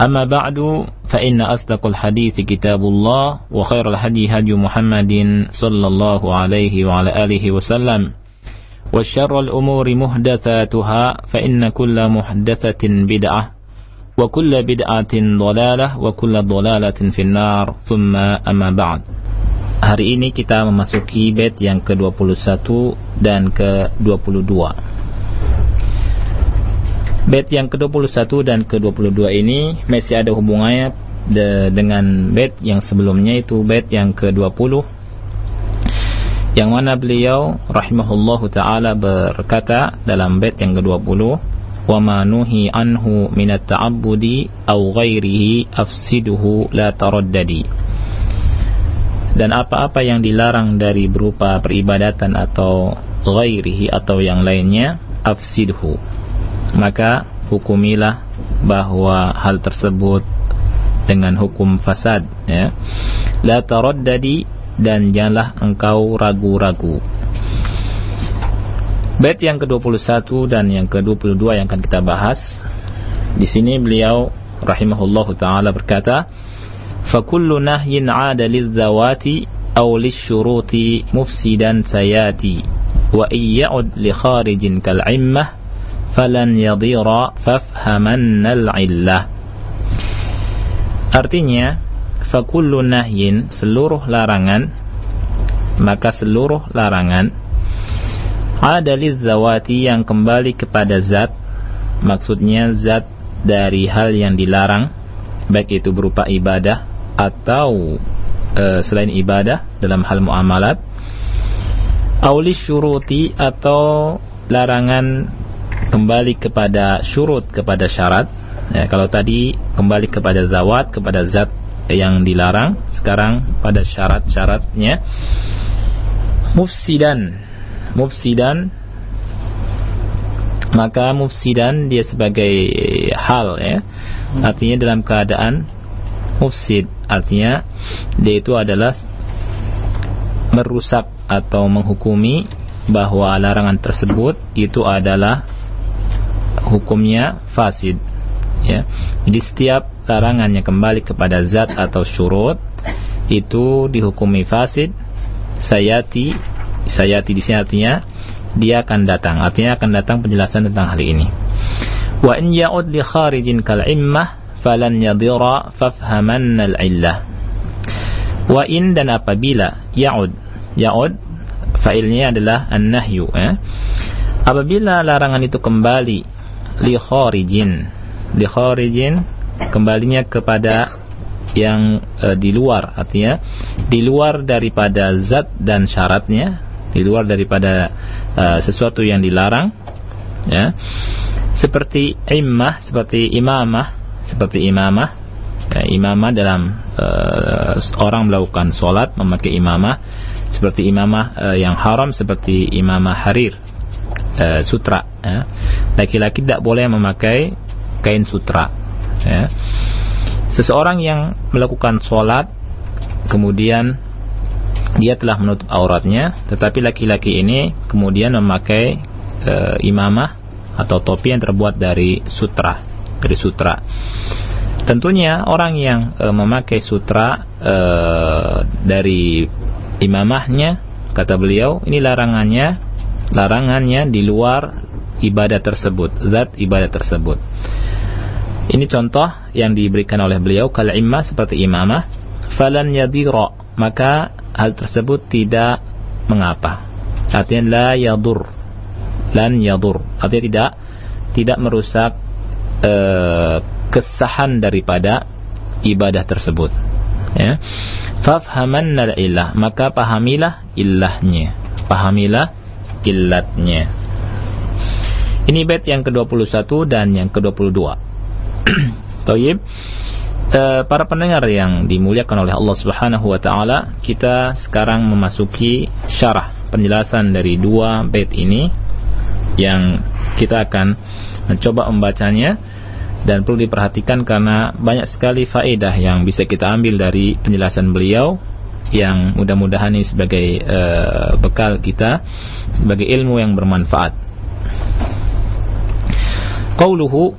أما بعد فإن أصدق الحديث كتاب الله وخير الهدي هدي محمد صلى الله عليه وعلى آله وسلم وشر الأمور محدثاتها فإن كل محدثة بدعة وكل بدعة ضلالة وكل ضلالة في النار ثم أما بعد Hari ini kita memasuki bait yang ke-21 dan ke-22 Bait yang ke-21 dan ke-22 ini masih ada hubungannya de dengan bait yang sebelumnya itu bait yang ke-20. Yang mana beliau rahimahullahu taala berkata dalam bait yang ke-20 wa ma nuhi anhu min at-ta'abbudi aw ghairihi afsiduhu la taraddadi. Dan apa-apa yang dilarang dari berupa peribadatan atau ghairihi atau yang lainnya afsidhu maka hukumilah bahwa hal tersebut dengan hukum fasad ya. La taraddadi dan janganlah engkau ragu-ragu. Bait yang ke-21 dan yang ke-22 yang akan kita bahas. Di sini beliau rahimahullahu taala berkata fakullu nahyin 'ada lizzawati aw lisyuruti mufsidan sayati wa iyya'ud li kharijin kal 'immah falan yadira fafhamanna al-'illah Artinya fakullu nahyin seluruh larangan maka seluruh larangan ada zawati yang kembali kepada zat maksudnya zat dari hal yang dilarang baik itu berupa ibadah atau e, selain ibadah dalam hal muamalat aulis syuruti atau larangan kembali kepada syurut kepada syarat. Ya, kalau tadi kembali kepada zawat kepada zat yang dilarang sekarang pada syarat-syaratnya. Mufsidan. Mufsidan maka mufsidan dia sebagai hal ya. Artinya dalam keadaan mufsid. Artinya dia itu adalah merusak atau menghukumi bahwa larangan tersebut itu adalah hukumnya fasid ya. Jadi setiap larangan yang kembali kepada zat atau syurut itu dihukumi fasid sayati sayati di sini artinya dia akan datang. Artinya akan datang penjelasan tentang hal ini. Wa in ya'ud li kharijin kal immah falan yadira fafhamanna al illah. Wa in dan apabila ya'ud ya'ud failnya adalah an-nahyu eh? apabila larangan itu kembali li kharijin. Li kharijin kembalinya kepada yang e, di luar artinya di luar daripada zat dan syaratnya di luar daripada uh, sesuatu yang dilarang ya. Seperti imamah seperti imamah seperti imamah ya, imamah dalam uh, orang melakukan solat memakai imamah seperti imamah uh, yang haram seperti imamah harir uh, sutra ya. laki-laki ya. tidak boleh memakai kain sutra ya. seseorang yang melakukan solat kemudian dia telah menutup auratnya, tetapi laki-laki ini kemudian memakai e, imamah atau topi yang terbuat dari sutra, dari sutra. Tentunya orang yang e, memakai sutra e, dari imamahnya, kata beliau, ini larangannya, larangannya di luar ibadah tersebut, zat ibadah tersebut. Ini contoh yang diberikan oleh beliau kalau imam seperti imamah falan yadira maka hal tersebut tidak mengapa. Artinya la yadur. Lan yadur. Artinya tidak tidak merusak uh, kesahan daripada ibadah tersebut. Ya. Fafhamanna ilah maka pahamilah ilahnya. Pahamilah illatnya. Ini bait yang ke-21 dan yang ke-22. Tayyib. E, para pendengar yang dimuliakan oleh Allah Subhanahu wa taala, kita sekarang memasuki syarah penjelasan dari dua bait ini yang kita akan mencoba membacanya dan perlu diperhatikan karena banyak sekali faedah yang bisa kita ambil dari penjelasan beliau yang mudah-mudahan ini sebagai uh, bekal kita sebagai ilmu yang bermanfaat. Qauluhu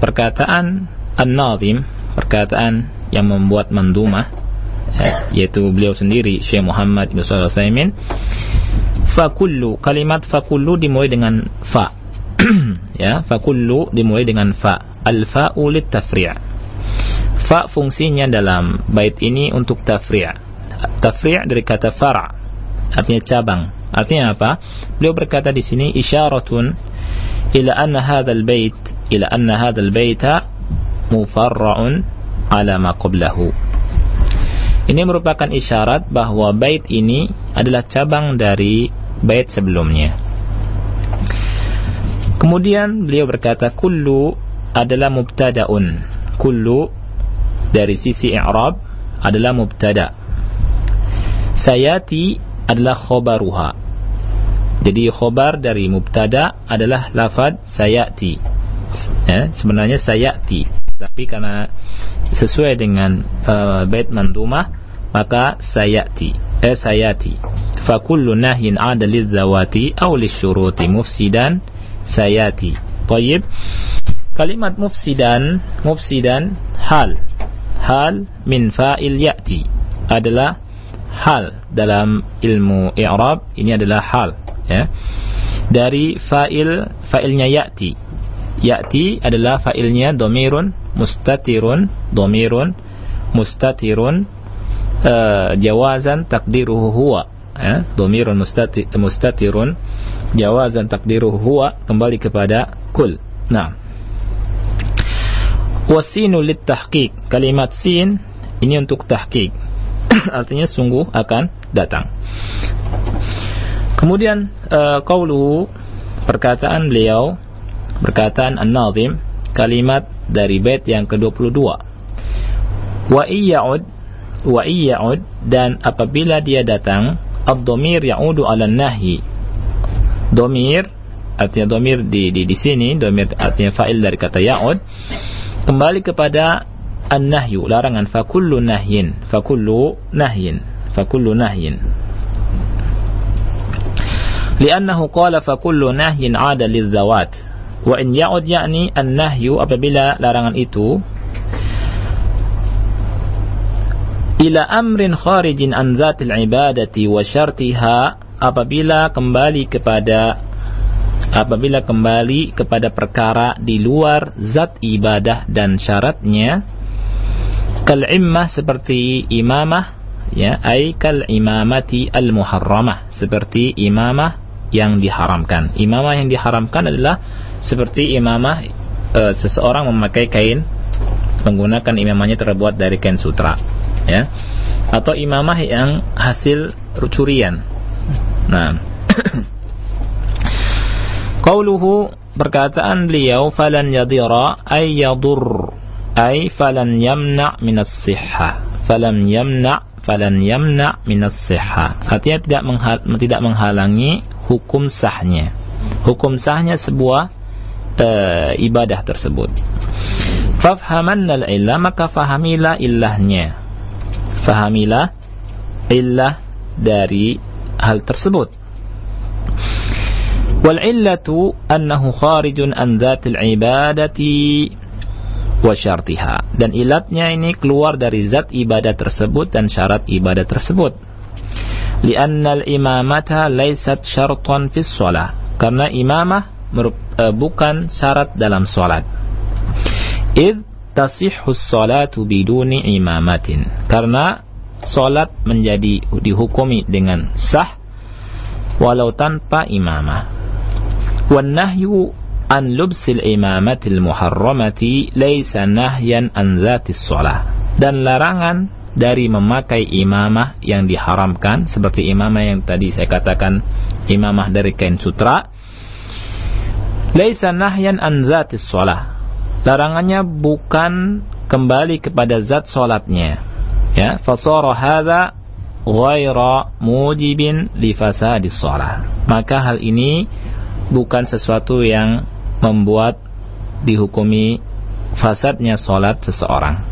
perkataan An-Nazim, perkataan yang membuat mandumah eh, yaitu beliau sendiri Syekh Muhammad bin Shalih Al-Utsaimin. Fakullu kalimat fakullu dimulai dengan fa. Ya fakullu dimulai dengan fa. Al-fa'u lit-tafri' fa fungsinya dalam bait ini untuk tafri' tafri' dari kata fara' artinya cabang artinya apa beliau berkata di sini isyaratun ila anna hadzal bait ila anna hadzal baita mufarra'un ala ma qablahu. Ini merupakan isyarat bahwa bait ini adalah cabang dari bait sebelumnya. Kemudian beliau berkata kullu adalah mubtada'un. Kullu dari sisi i'rab adalah mubtada. Sayati adalah khobaruha. Jadi khobar dari mubtada adalah lafad sayati. Ya, sebenarnya sayati. Tapi karena sesuai dengan uh, bait mandumah maka sayati. Eh sayati. Fakullu nahyin ada lidzawati aw lisyuruti mufsidan sayati. Tayyib. Kalimat mufsidan, mufsidan hal. Hal min fa'il ya'ti adalah hal dalam ilmu i'rab ini adalah hal ya. Dari fa'il fa'ilnya ya'ti. Ya'ti adalah fa'ilnya domirun mustatirun domirun mustatirun uh, jawazan takdiruhu huwa ya. Domirun mustati, mustatirun jawazan takdiruhu huwa kembali kepada kul. Nah. Wasinu lit tahqiq. Kalimat sin ini untuk tahqiq artinya sungguh akan datang Kemudian uh, perkataan beliau perkataan An-Nazim kalimat dari bait yang ke-22. Wa iyya'ud wa iyya'ud dan apabila dia datang ad-dhamir ya'udu 'ala nahyi. Domir artinya domir di di di sini domir artinya fa'il dari kata ya'ud kembali kepada an-nahyu larangan fa kullu nahyin fa kullu nahyin fa kullu nahyin. Li'annahu qala fa kullu nahyin 'ada lizawat. Wa in ya'ud ya'ni an-nahyu apabila larangan itu ila amrin kharijin an zatil ibadati wa syartiha apabila kembali kepada apabila kembali kepada perkara di luar zat ibadah dan syaratnya kal immah seperti imamah ya ay kal imamati al muharramah seperti imamah yang diharamkan. Imamah yang diharamkan adalah seperti imamah e, seseorang memakai kain menggunakan imamahnya terbuat dari kain sutra, ya. Atau imamah yang hasil curian. Nah, Qauluhu perkataan beliau falan yadira ay yadur ay falan yamna min as-sihha falan yamna falan yamna min as-sihha artinya tidak menghal, tidak menghalangi hukum sahnya. Hukum sahnya sebuah uh, ibadah tersebut. Fafhamanna al-illah maka fahamilah illahnya. Fahamilah illah dari hal tersebut. Wal illatu annahu kharijun an dzatil ibadati wa syartiha. Dan ilatnya ini keluar dari zat ibadah tersebut dan syarat ibadah tersebut. Lianna al-imamata laysat syartan fi shalah. Karena imamah uh, bukan syarat dalam salat. Id tasihhu salatu biduni imamatin. Karena salat menjadi dihukumi dengan sah walau tanpa imamah. Wan nahyu an lubsil imamatil muharramati laysa nahyan an dhatis shalah. Dan larangan dari memakai imamah yang diharamkan seperti imamah yang tadi saya katakan imamah dari kain sutra laysa nahyan an dhatis shalah. Larangannya bukan kembali kepada zat salatnya. Ya, fasara hadza ghaira mujibin li fasadis shalah. Maka hal ini bukan sesuatu yang membuat dihukumi fasadnya sholat seseorang.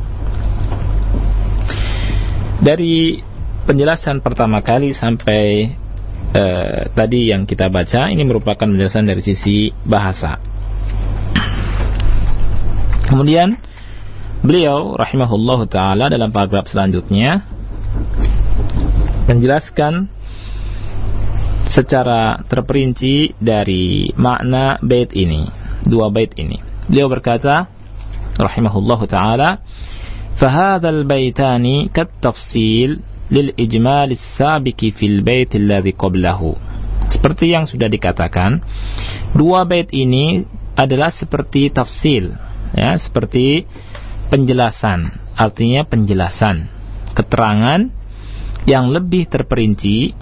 Dari penjelasan pertama kali sampai uh, tadi yang kita baca ini merupakan penjelasan dari sisi bahasa. Kemudian beliau rahimahullah taala dalam paragraf selanjutnya menjelaskan secara terperinci dari makna bait ini, dua bait ini. Beliau berkata rahimahullahu taala, "Fahadzal baitani kat-tafsil lil ijmal as-sabiqi fil bait alladhi qablahu." Seperti yang sudah dikatakan, dua bait ini adalah seperti tafsil, ya, seperti penjelasan. Artinya penjelasan, keterangan yang lebih terperinci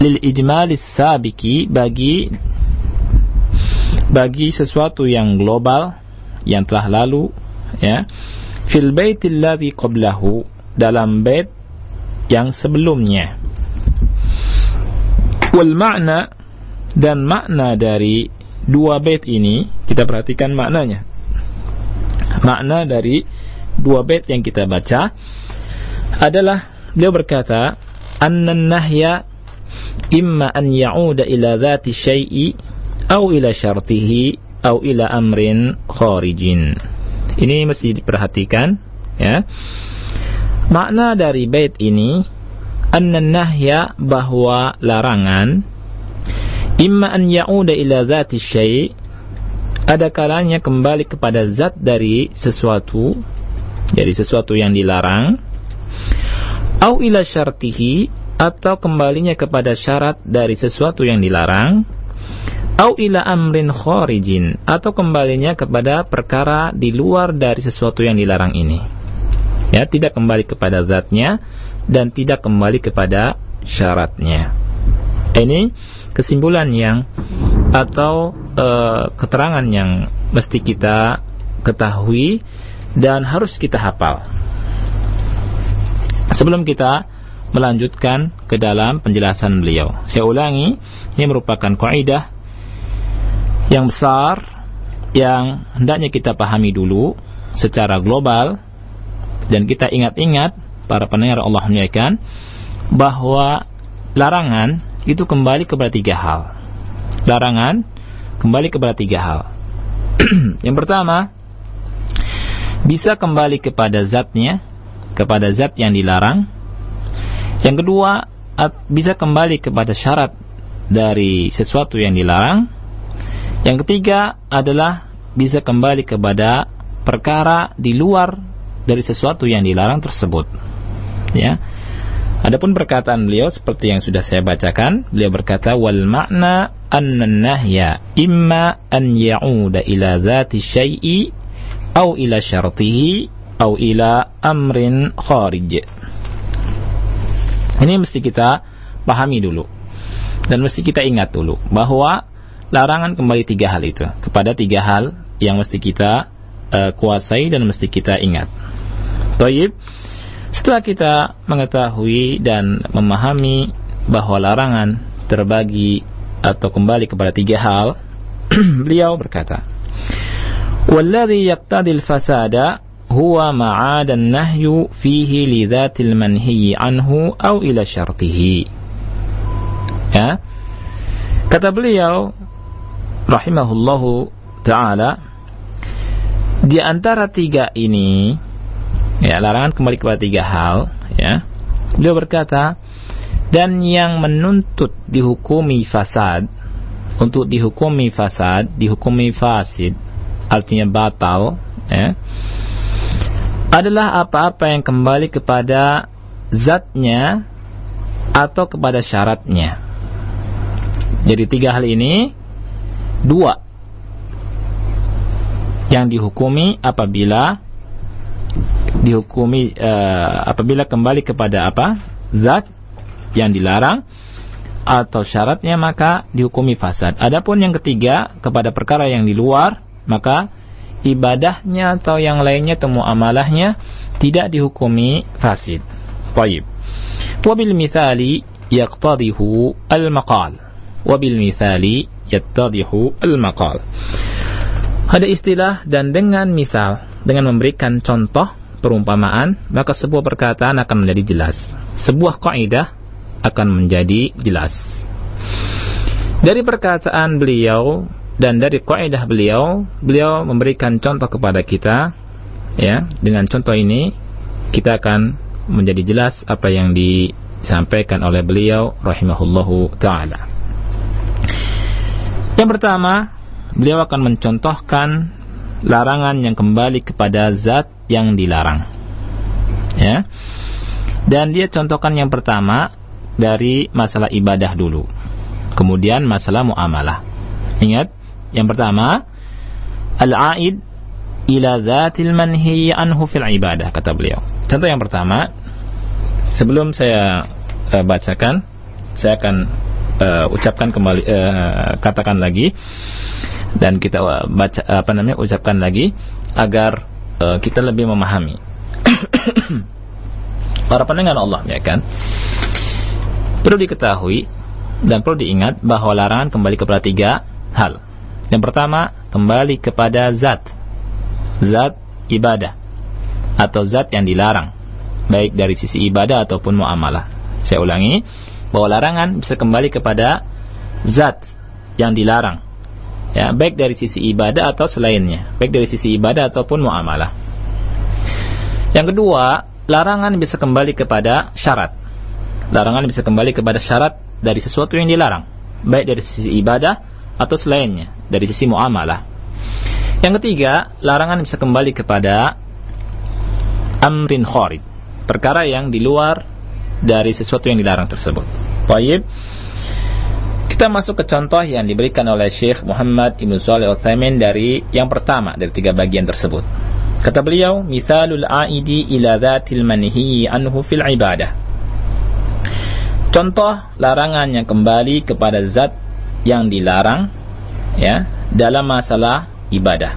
lil ijmalis sabiki bagi bagi sesuatu yang global yang telah lalu ya. Fil baitil ladzi qablahu dalam bait yang sebelumnya. Wal makna dan makna dari dua bait ini kita perhatikan maknanya. Makna dari dua bait yang kita baca adalah beliau berkata anna nahya imma an ya'uda ila dhati syai'i au ila syartihi au ila amrin kharijin. Ini mesti diperhatikan ya. Makna dari bait ini anna nahya bahwa larangan imma an ya'uda ila dhati syai' ada kalanya kembali kepada zat dari sesuatu dari sesuatu yang dilarang au ila syartihi atau kembalinya kepada syarat dari sesuatu yang dilarang au ila amrin kharijin atau kembalinya kepada perkara di luar dari sesuatu yang dilarang ini ya tidak kembali kepada zatnya dan tidak kembali kepada syaratnya ini kesimpulan yang atau e, keterangan yang mesti kita ketahui dan harus kita hafal sebelum kita melanjutkan ke dalam penjelasan beliau. Saya ulangi, ini merupakan kaidah yang besar yang hendaknya kita pahami dulu secara global dan kita ingat-ingat para pendengar Allah muliakan bahwa larangan itu kembali kepada tiga hal. Larangan kembali kepada tiga hal. yang pertama, bisa kembali kepada zatnya, kepada zat yang dilarang yang kedua, bisa kembali kepada syarat dari sesuatu yang dilarang. Yang ketiga adalah bisa kembali kepada perkara di luar dari sesuatu yang dilarang tersebut. Ya. Adapun perkataan beliau seperti yang sudah saya bacakan, beliau berkata wal makna anna nahya imma an ya'uda ila dzati syai'i au ila syartihi au ila amrin kharij. Ini mesti kita pahami dulu. Dan mesti kita ingat dulu bahwa larangan kembali tiga hal itu kepada tiga hal yang mesti kita uh, kuasai dan mesti kita ingat. Toyib, setelah kita mengetahui dan memahami bahwa larangan terbagi atau kembali kepada tiga hal, beliau berkata, "Walladhi yaqtadil fasada huwa ma'adan nahyu fihi li dhatil manhiyi anhu au ila syartihi. Ya. Kata beliau rahimahullahu taala di antara tiga ini ya larangan kembali kepada tiga hal ya. Beliau berkata dan yang menuntut dihukumi fasad untuk dihukumi fasad, dihukumi fasid artinya batal ya adalah apa-apa yang kembali kepada zatnya atau kepada syaratnya. Jadi tiga hal ini dua yang dihukumi apabila dihukumi uh, apabila kembali kepada apa zat yang dilarang atau syaratnya maka dihukumi fasad. Adapun yang ketiga kepada perkara yang di luar maka ibadahnya atau yang lainnya temu amalahnya tidak dihukumi fasid. Baik. Wabil misali yaqtadihu al-maqal. Wabil misali yattadihu al-maqal. Ada istilah dan dengan misal, dengan memberikan contoh perumpamaan, maka sebuah perkataan akan menjadi jelas. Sebuah kaidah akan menjadi jelas. Dari perkataan beliau dan dari kaidah beliau beliau memberikan contoh kepada kita ya dengan contoh ini kita akan menjadi jelas apa yang disampaikan oleh beliau rahimahullahu taala yang pertama beliau akan mencontohkan larangan yang kembali kepada zat yang dilarang. Ya. Dan dia contohkan yang pertama dari masalah ibadah dulu. Kemudian masalah muamalah. Ingat yang pertama, al-aid ila zatil manhi anhu fil ibadah kata beliau. Contoh yang pertama, sebelum saya uh, bacakan, saya akan uh, ucapkan kembali uh, katakan lagi dan kita uh, baca apa namanya ucapkan lagi agar uh, kita lebih memahami. Para pendengar Allah ya kan. Perlu diketahui dan perlu diingat bahwa larangan kembali kepada tiga hal. Yang pertama, kembali kepada zat. Zat ibadah. Atau zat yang dilarang. Baik dari sisi ibadah ataupun muamalah. Saya ulangi, bahwa larangan bisa kembali kepada zat yang dilarang. Ya, baik dari sisi ibadah atau selainnya. Baik dari sisi ibadah ataupun muamalah. Yang kedua, larangan bisa kembali kepada syarat. Larangan bisa kembali kepada syarat dari sesuatu yang dilarang. Baik dari sisi ibadah atau selainnya dari sisi muamalah. Yang ketiga, larangan bisa kembali kepada amrin kharid, perkara yang di luar dari sesuatu yang dilarang tersebut. Baik. Kita masuk ke contoh yang diberikan oleh Syekh Muhammad Ibn Salih Uthaymin dari yang pertama dari tiga bagian tersebut. Kata beliau, misalul aidi ila dhatil manhiyi anhu fil ibadah. Contoh larangan yang kembali kepada zat yang dilarang ya dalam masalah ibadah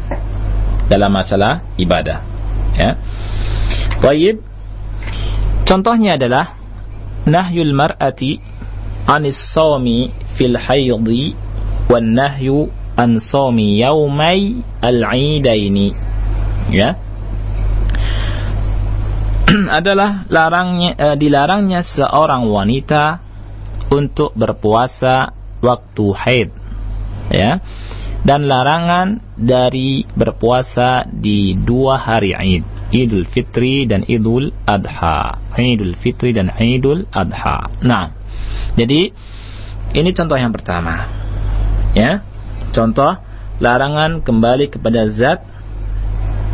dalam masalah ibadah ya contohnya adalah nahyul mar'ati anis sawmi fil haydhi wan nahyu an sawmi yaumai al-idaini ya. Adalah larangnya uh, dilarangnya seorang wanita untuk berpuasa waktu haid. Ya. Dan larangan dari berpuasa di dua hari Id Idul Fitri dan Idul Adha. Idul Fitri dan Idul Adha. Nah jadi ini contoh yang pertama. Ya contoh larangan kembali kepada zat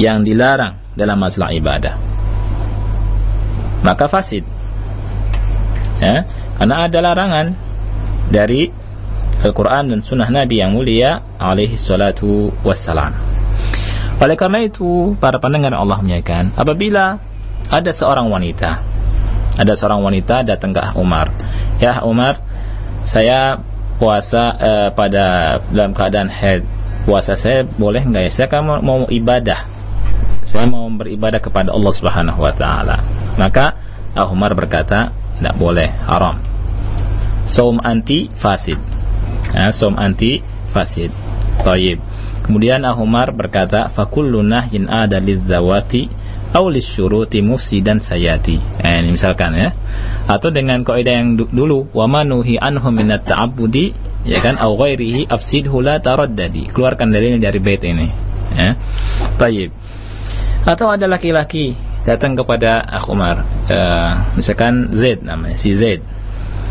yang dilarang dalam masalah ibadah. Maka fasid. Ya karena ada larangan dari Al-Quran dan Sunnah Nabi yang mulia alaihi salatu wassalam. Oleh karena itu, para pendengar Allah menyayankan, apabila ada seorang wanita, ada seorang wanita datang ke Umar, ya Umar, saya puasa eh, pada dalam keadaan head, puasa saya boleh nggak ya? Saya kan mau, mau ibadah, saya mau beribadah kepada Allah Subhanahu Wa Taala. Maka Umar berkata, tidak boleh, haram. Saum anti fasid ya, som anti fasid Taib. Kemudian Ahumar berkata, "Fakullu nahyin ada lidzawati aw lisyuruti mufsidan sayati." Eh, ini misalkan ya. atau dengan kaidah yang dulu wa manuhi anhu minat ta'abbudi ya kan au ghairihi afsidhu la taraddadi keluarkan dalil dari bait ini ya baik atau ada laki-laki datang kepada Akh Umar uh, misalkan Z namanya si Z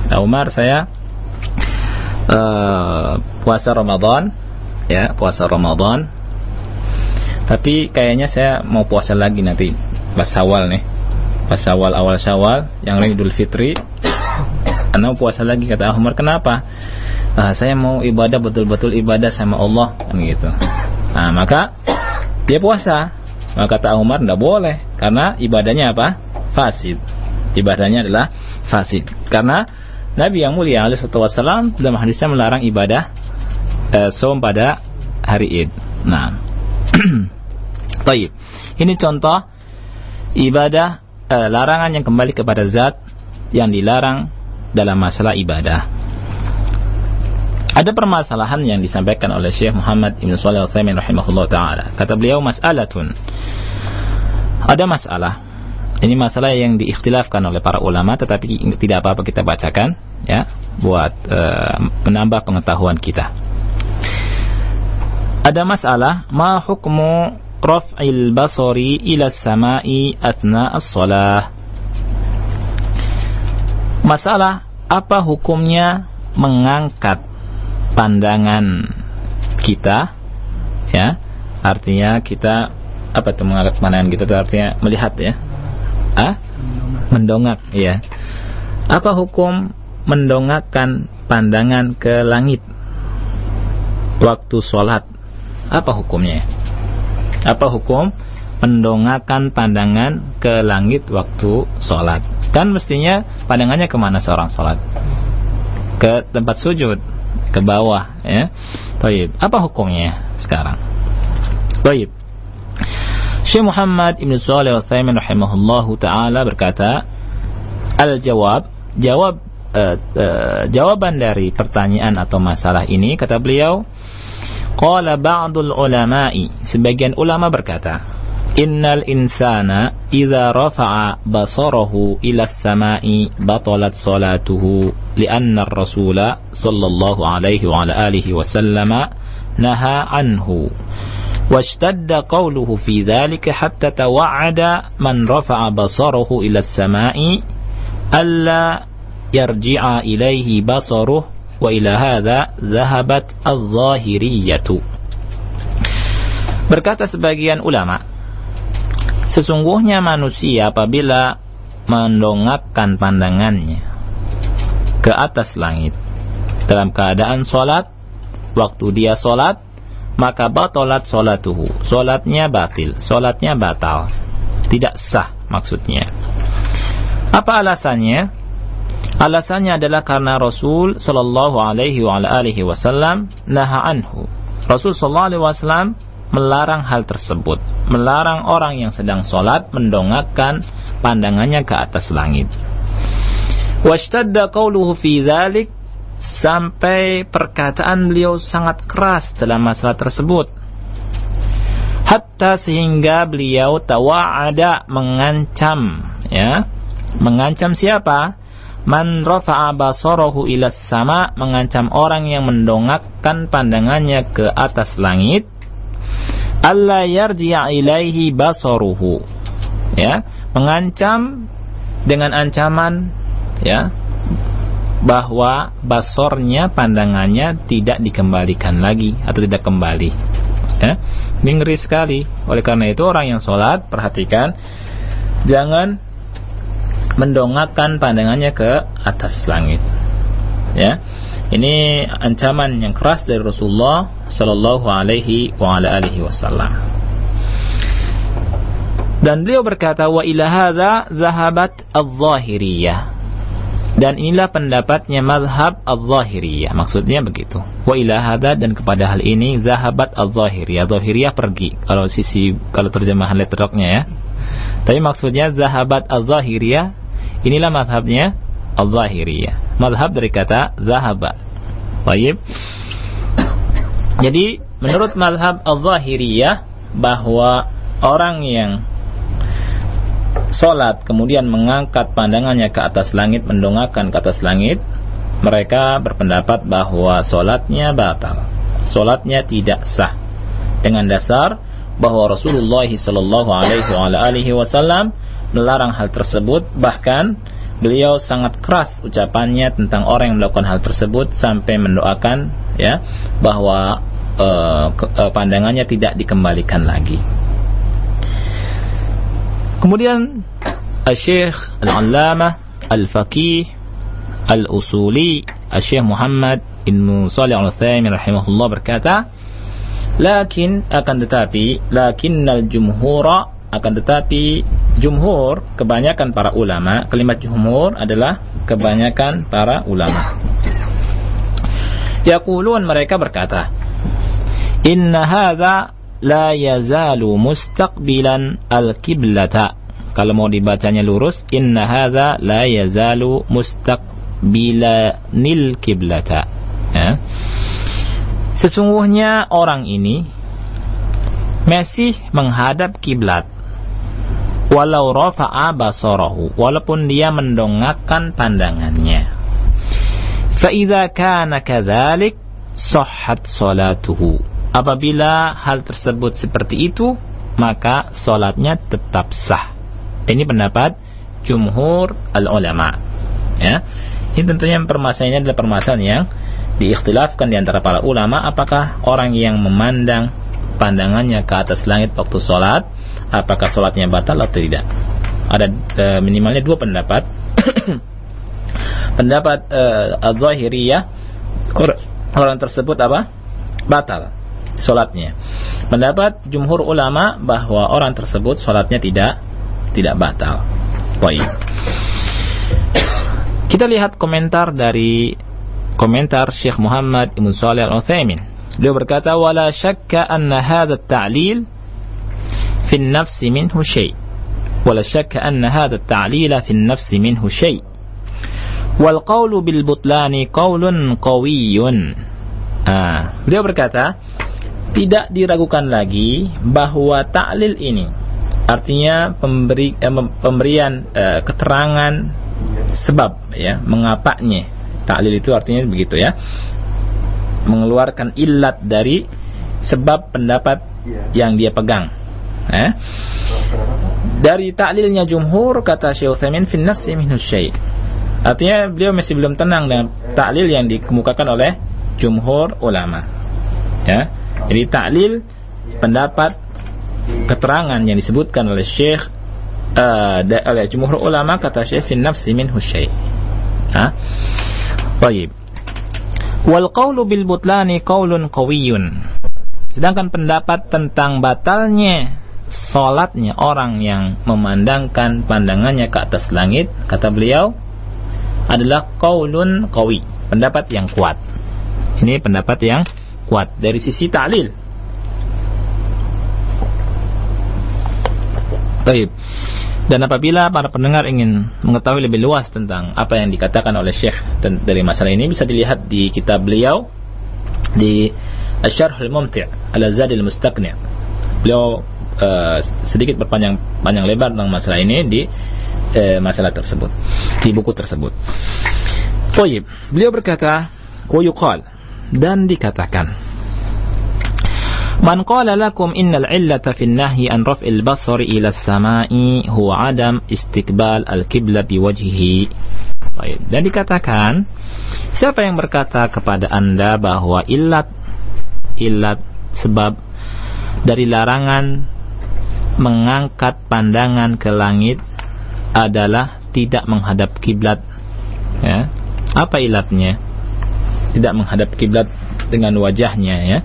nah, Umar saya uh, puasa Ramadan ya puasa Ramadan. Tapi kayaknya saya mau puasa lagi nanti pas awal nih. Pas awal awal syawal yang lain Idul Fitri. Anda puasa lagi kata Umar kenapa? Ah, saya mau ibadah betul-betul ibadah sama Allah kan gitu. Nah maka dia puasa. Maka kata Umar tidak boleh. Karena ibadahnya apa? Fasid. Ibadahnya adalah fasid. Karena Nabi yang mulia alaihi wasallam dalam hadisnya melarang ibadah eh, som pada hari Id nah Taib. Ini contoh ibadah eh, larangan yang kembali kepada zat yang dilarang dalam masalah ibadah. Ada permasalahan yang disampaikan oleh Syekh Muhammad Ibn Salih Al-Thaymin rahimahullah ta'ala. Kata beliau, mas'alatun. Ada masalah. Ini masalah yang diikhtilafkan oleh para ulama, tetapi tidak apa-apa kita bacakan, ya, buat uh, menambah pengetahuan kita. Ada masalah, ma hukmu raf'il basari ila samai asna as-salah. Masalah apa hukumnya mengangkat pandangan kita? Ya artinya kita apa itu mengangkat pandangan kita itu artinya melihat ya? Ah? Mendongak ya. Apa hukum mendongakkan pandangan ke langit waktu sholat apa hukumnya? Apa hukum mendongakkan pandangan ke langit waktu sholat? Kan mestinya pandangannya ke mana seorang sholat? Ke tempat sujud ke bawah ya. Taib. apa hukumnya sekarang? Taib. Syekh Muhammad Ibn Salih Al-Thaymin rahimahullahu taala berkata al-jawab jawab uh, uh, jawaban dari pertanyaan atau masalah ini kata beliau Qala ba'dul ulama'i sebagian ulama berkata Innal insana idza rafa'a basarahu ila as-sama'i batalat salatuhu li'anna ar-rasula sallallahu alaihi wa ala alihi wa sallama naha anhu واشتد قوله في ذلك حتى توعد من رفع بصره إلى السماء ألا يرجع إليه بصره wa ila hadha zahabat al-zahiriyatu. Berkata sebagian ulama sesungguhnya manusia apabila mendongakkan pandangannya ke atas langit. Dalam keadaan solat waktu dia solat maka batalat solatuhu solatnya batil solatnya batal. Tidak sah maksudnya. Apa alasannya Alasannya adalah karena Rasul sallallahu alaihi wasallam naha anhu. Rasul sallallahu alaihi wasallam melarang hal tersebut, melarang orang yang sedang sholat mendongakkan pandangannya ke atas langit. Washtadda qawluhu fi dhalik sampai perkataan beliau sangat keras dalam masalah tersebut. Hatta sehingga beliau tawa'ada mengancam ya, mengancam siapa? Man rafa'a basarahu ila sama mengancam orang yang mendongakkan pandangannya ke atas langit alla yarji'a ilaihi basaruhu. Ya mengancam dengan ancaman ya bahwa basornya pandangannya tidak dikembalikan lagi atau tidak kembali. Ya ini ngeri sekali. Oleh karena itu orang yang sholat perhatikan jangan mendongakkan pandangannya ke atas langit. Ya. Ini ancaman yang keras dari Rasulullah sallallahu alaihi wa ala alihi wasallam. Dan beliau berkata wa ila hadza zahabat adh-dhahiriyah. Dan inilah pendapatnya mazhab adh-dhahiriyah. Maksudnya begitu. Wa ila hadza dan kepada hal ini zahabat adh-dhahiriyah. Dhahiriyah pergi kalau sisi kalau terjemahan letterlocknya ya. Tapi maksudnya zahabat adh-dhahiriyah Inilah madhabnya Al-Zahiriyah. Madhab dari kata zahaba. Baik. Jadi menurut madhab Al-Zahiriyah bahwa orang yang Solat kemudian mengangkat pandangannya ke atas langit, mendongakkan ke atas langit, mereka berpendapat bahwa solatnya batal. Solatnya tidak sah. Dengan dasar bahwa Rasulullah Shallallahu Alaihi Wasallam melarang hal tersebut, bahkan beliau sangat keras ucapannya tentang orang yang melakukan hal tersebut sampai mendoakan ya bahwa uh, uh, pandangannya tidak dikembalikan lagi. Kemudian Al-Syekh Al-Allamah Al-Faqih Al-Usuli Al-Syekh Muhammad Ibn Salih Al-Uthaymin rahimahullah berkata Lakin akan tetapi Lakin al-jumhura akan tetapi jumhur kebanyakan para ulama kalimat jumhur adalah kebanyakan para ulama Yaqulun mereka berkata Inna hadha la yazalu mustaqbilan al-kiblata. Kalau mau dibacanya lurus, inna hadza la yazalu mustaqbilanil kiblata. Ya. Sesungguhnya orang ini masih menghadap kiblat. Walau rafa'a basarahu, walaupun dia mendongakkan pandangannya. Fa idza kana kadzalik sahhat salatuhu Apabila hal tersebut seperti itu, maka solatnya tetap sah. Ini pendapat jumhur al-ulama. Ya. Ini tentunya permasalahannya adalah permasalahan yang diikhtilafkan di antara para ulama apakah orang yang memandang pandangannya ke atas langit waktu sholat apakah sholatnya batal atau tidak ada e, minimalnya dua pendapat pendapat e, al-zahiriyah orang tersebut apa batal solatnya. Pendapat jumhur ulama bahwa orang tersebut solatnya tidak tidak batal. Baik. Kita lihat komentar dari komentar Syekh Muhammad Ibn Salih Al-Utsaimin. Beliau berkata, "Wala syakka anna hadha at-ta'lil minhu syai'." Wala syakka anna hadha at-ta'lil fi an-nafs minhu syai'. Wal qawlu bil butlani qawlun qawiyyun. Ah, beliau berkata, tidak diragukan lagi bahwa taklil ini artinya pemberi eh, pemberian eh, keterangan sebab ya mengapanya taklil itu artinya begitu ya mengeluarkan ilat dari sebab pendapat iya. yang dia pegang eh? dari taklilnya jumhur kata Syekh Utsaimin fi nafsi minhu artinya beliau masih belum tenang dengan taklil yang dikemukakan oleh jumhur ulama ya jadi taklil pendapat keterangan yang disebutkan oleh Syekh uh, oleh jumhur ulama kata Syekh fi nafsi minhu syai'. Baik. Wal qawlu bil butlani qawlun qawiyyun. Sedangkan pendapat tentang batalnya salatnya orang yang memandangkan pandangannya ke atas langit, kata beliau, adalah qaulun qawi, pendapat yang kuat. Ini pendapat yang kuat dari sisi ta'lil. Baik. Dan apabila para pendengar ingin mengetahui lebih luas tentang apa yang dikatakan oleh Syekh dari masalah ini bisa dilihat di kitab beliau di Asy-Syarh Al-Mumti' ala Zad Al-Mustaqni'. Beliau uh, sedikit berpanjang panjang lebar tentang masalah ini di uh, masalah tersebut, di buku tersebut. Baik, beliau berkata, "Wa yuqal" dan dikatakan Man qala lakum innal illata fi nahyi an raf'il basari ila samai huwa adam istiqbal al-qibla biwajhihi. Dan dikatakan siapa yang berkata kepada Anda bahwa illat illat sebab dari larangan mengangkat pandangan ke langit adalah tidak menghadap kiblat ya apa ilatnya tidak menghadap kiblat dengan wajahnya ya.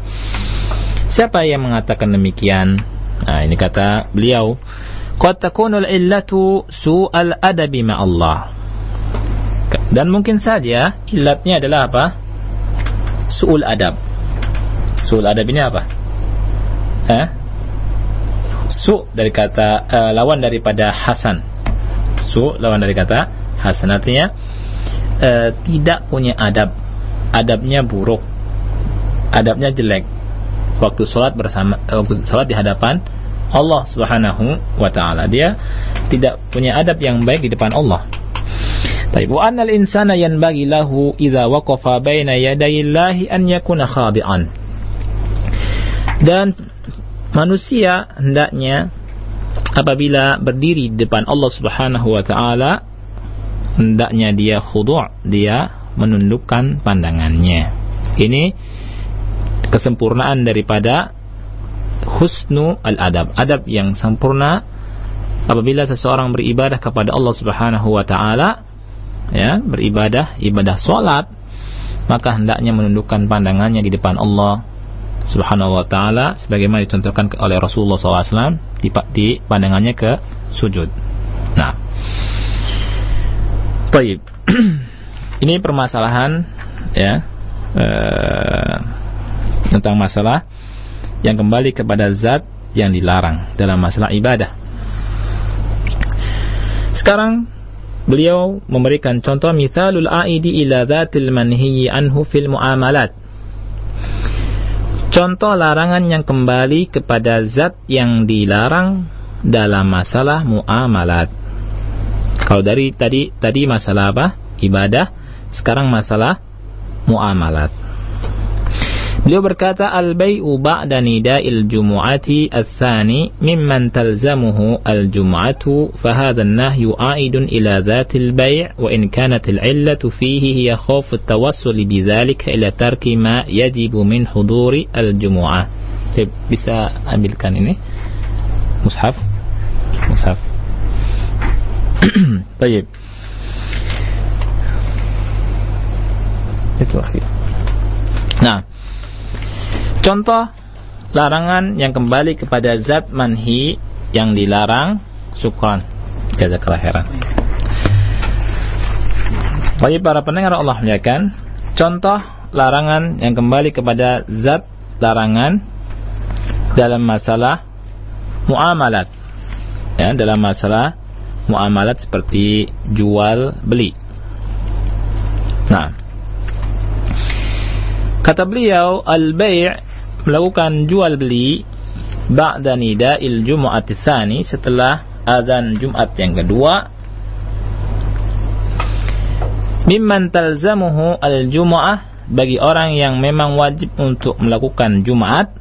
Siapa yang mengatakan demikian? Nah, ini kata beliau, "Qad takunul illatu su'al adabi ma Allah." Dan mungkin saja ilatnya adalah apa? Su'ul adab. Su'ul adab ini apa? Su dari kata uh, lawan daripada Hasan. Su lawan dari kata Hasan artinya uh, tidak punya adab adabnya buruk adabnya jelek waktu sholat bersama eh, waktu sholat di hadapan Allah Subhanahu wa taala. Dia tidak punya adab yang baik di depan Allah. Tapi wa annal insana yanbaghi lahu idza waqafa baina yadayillahi an yakuna khadi'an. Dan manusia hendaknya apabila berdiri di depan Allah Subhanahu wa taala hendaknya dia khudu', dia menundukkan pandangannya. Ini kesempurnaan daripada husnu al-adab, adab yang sempurna apabila seseorang beribadah kepada Allah Subhanahu wa taala ya, beribadah ibadah salat maka hendaknya menundukkan pandangannya di depan Allah Subhanahu wa taala sebagaimana dicontohkan oleh Rasulullah SAW di, di pandangannya ke sujud. Nah. Baik. Ini permasalahan ya eh, tentang masalah yang kembali kepada zat yang dilarang dalam masalah ibadah. Sekarang beliau memberikan contoh mithalul aidi ila dzatil manhiyi anhu fil muamalat. Contoh larangan yang kembali kepada zat yang dilarang dalam masalah muamalat. Kalau dari tadi tadi masalah apa? Ibadah, sekarang masalah muamalat. Beliau berkata al-bai'u ba'da nida'il jumu'ati ats-tsani mimman talzamuhu al-jum'atu fa hadha an-nahyu 'aidun ila dhatil bai' wa in kanat al-'illatu fihi hiya khawf at-tawassul bidzalika ila tarki ma yajibu min huduri al-jumu'ah. Bisa ambilkan ini mushaf mushaf. Baik. Itu akhir. Nah, Contoh larangan yang kembali kepada zat manhi yang dilarang syukran. Jazakallah khairan. Bagi para pendengar Allah muliakan, contoh larangan yang kembali kepada zat larangan dalam masalah muamalat. Ya, dalam masalah muamalat seperti jual beli. Nah, kata beliau al-bai' melakukan jual beli ba'da nida'il jumu'at tsani setelah azan Jumat yang kedua. Mimman talzamuhu al-jumu'ah bagi orang yang memang wajib untuk melakukan Jumat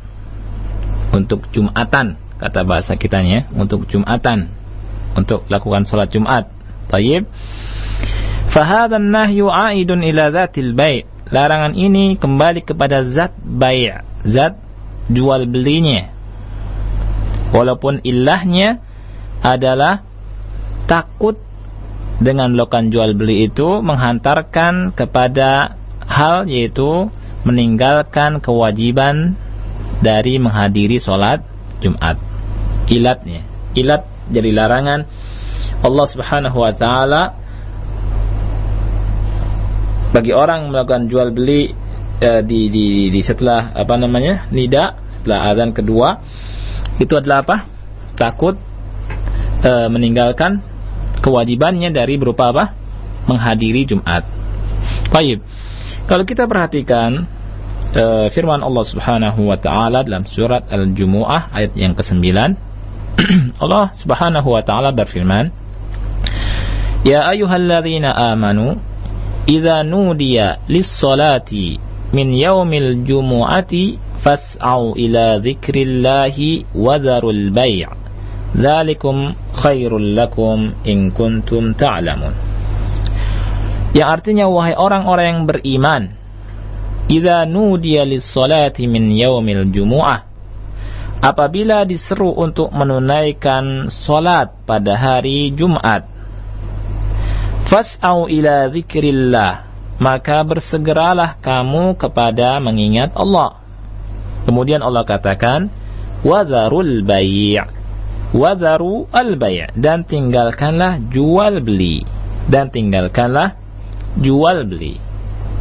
untuk Jumatan kata bahasa kitanya untuk Jumatan untuk lakukan salat Jumat. Tayyib. Fahadha nahyu aidun ila dhatil bai' larangan ini kembali kepada zat bai' zat jual belinya. Walaupun ilahnya adalah takut dengan melakukan jual beli itu menghantarkan kepada hal yaitu meninggalkan kewajiban dari menghadiri sholat Jumat. Ilatnya, ilat jadi larangan Allah Subhanahu wa taala bagi orang melakukan jual beli uh, di, di di setelah apa namanya nida setelah azan kedua itu adalah apa takut uh, meninggalkan kewajibannya dari berupa apa menghadiri Jumat. Baik. Kalau kita perhatikan uh, firman Allah Subhanahu wa taala dalam surat Al-Jumuah ayat yang ke-9 Allah Subhanahu wa taala berfirman Ya ayyuhalladzina amanu idza nudiya lis-salati min yaumil jumu'ati fas'au ila dzikrillahi wa dzarul bai' dzalikum khairul lakum in kuntum ta'lamun. Yang artinya wahai orang-orang yang beriman idza nudiya lis-salati min yaumil jumu'ah apabila diseru untuk menunaikan salat pada hari Jumat fas'au ila dzikrillah maka bersegeralah kamu kepada mengingat Allah. Kemudian Allah katakan, "Wadharul bai'." Wadharu al-bai' dan tinggalkanlah jual beli dan tinggalkanlah jual beli.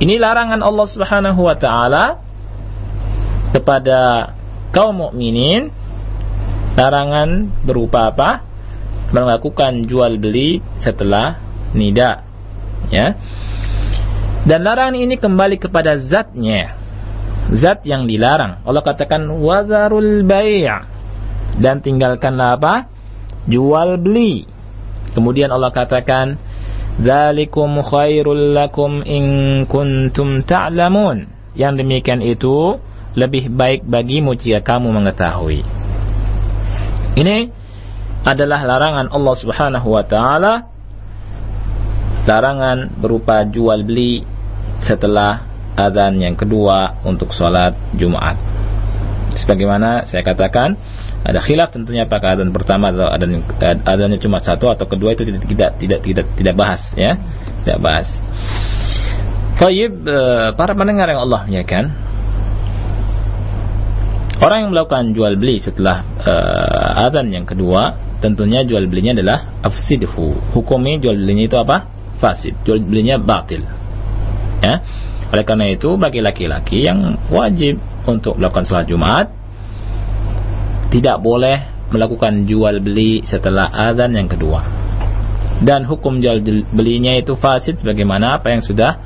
Ini larangan Allah Subhanahu wa taala kepada kaum mukminin. Larangan berupa apa? Melakukan jual beli setelah nida. Ya. Dan larangan ini kembali kepada zatnya. Zat yang dilarang. Allah katakan wazarul bai' dan tinggalkanlah apa jual beli kemudian Allah katakan Zalikum khairul lakum in kuntum ta'lamun. Yang demikian itu lebih baik bagimu jika kamu mengetahui. Ini adalah larangan Allah Subhanahu wa taala larangan berupa jual beli setelah azan yang kedua untuk sholat Jumat. Sebagaimana saya katakan, ada khilaf tentunya apakah adzan pertama atau adzan adzannya cuma satu atau kedua itu tidak tidak tidak tidak, tidak bahas ya tidak bahas Tayyib eh, para pendengar yang Allah kan Orang yang melakukan jual beli setelah uh, adzan yang kedua, tentunya jual belinya adalah afsidhu. Hukumnya jual belinya itu apa? Fasid. Jual belinya batil. Ya. Oleh karena itu bagi laki-laki yang wajib untuk melakukan sholat Jumat tidak boleh melakukan jual beli setelah azan yang kedua. Dan hukum jual belinya itu fasid sebagaimana apa yang sudah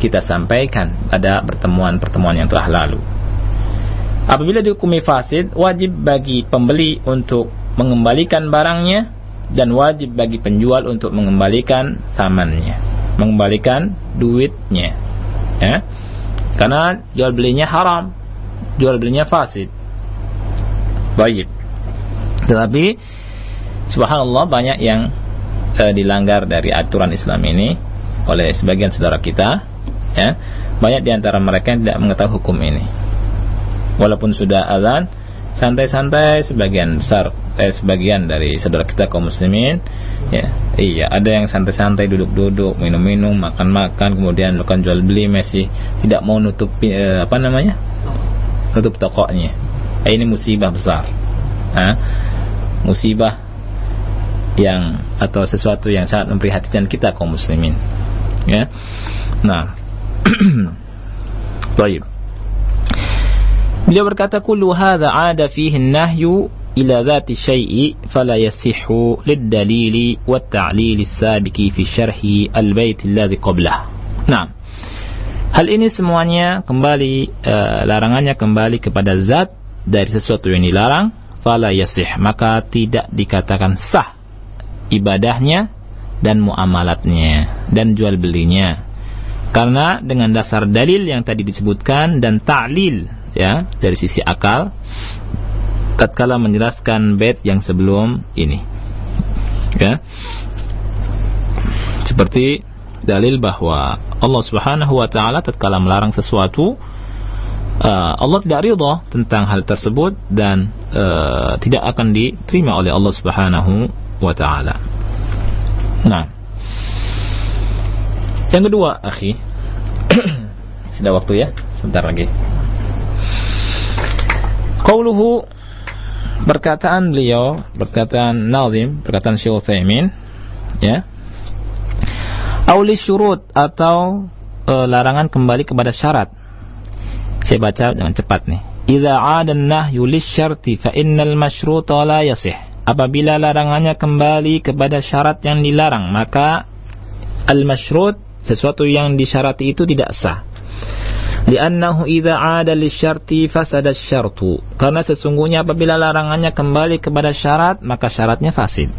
kita sampaikan pada pertemuan-pertemuan yang telah lalu. Apabila dihukumi fasid, wajib bagi pembeli untuk mengembalikan barangnya dan wajib bagi penjual untuk mengembalikan tamannya, mengembalikan duitnya. Ya. Karena jual belinya haram, jual belinya fasid. Baik. Tetapi subhanallah banyak yang e, dilanggar dari aturan Islam ini oleh sebagian saudara kita ya. Banyak di antara mereka yang tidak mengetahui hukum ini. Walaupun sudah azan, santai-santai sebagian besar eh, sebagian dari saudara kita kaum muslimin ya. Iya ada yang santai-santai duduk-duduk minum-minum makan-makan kemudian melakukan jual beli masih tidak mau nutup eh, apa namanya? Nutup tokonya Eh, ini musibah besar. Ha? musibah yang atau sesuatu yang sangat memprihatinkan kita kaum muslimin ya. Nah baik beliau berkata kullu hadza ada fihi an-nahyu ila dhati syai'i fala yasihhu lid-dalili wat-ta'lil as-sabiqi fi syarhi al-bait alladhi qablah. Nah Hal ini semuanya kembali uh, larangannya kembali kepada zat dari sesuatu yang dilarang fala yasih. Maka tidak dikatakan sah ibadahnya dan muamalatnya dan jual belinya karena dengan dasar dalil yang tadi disebutkan dan ta'lil ya dari sisi akal tatkala menjelaskan bait yang sebelum ini ya seperti dalil bahwa Allah Subhanahu wa taala tatkala melarang sesuatu uh, Allah tidak ridha tentang hal tersebut dan uh, tidak akan diterima oleh Allah Subhanahu wa taala. Nah. Yang kedua, akhi. Sudah waktu ya? Sebentar lagi. Qauluhu perkataan beliau, perkataan Nazim, perkataan Syekh Utsaimin, ya. Auli syurut atau e, larangan kembali kepada syarat saya baca dengan cepat nih. Idza 'ada an-nahyu lisyarti fa innal masyruta la yasih. Apabila larangannya kembali kepada syarat yang dilarang, maka al-masyrut sesuatu yang disyarati itu tidak sah. Li'annahu idza 'ada lisyarti fasada syartu. Karena sesungguhnya apabila larangannya kembali kepada syarat, maka syaratnya fasid.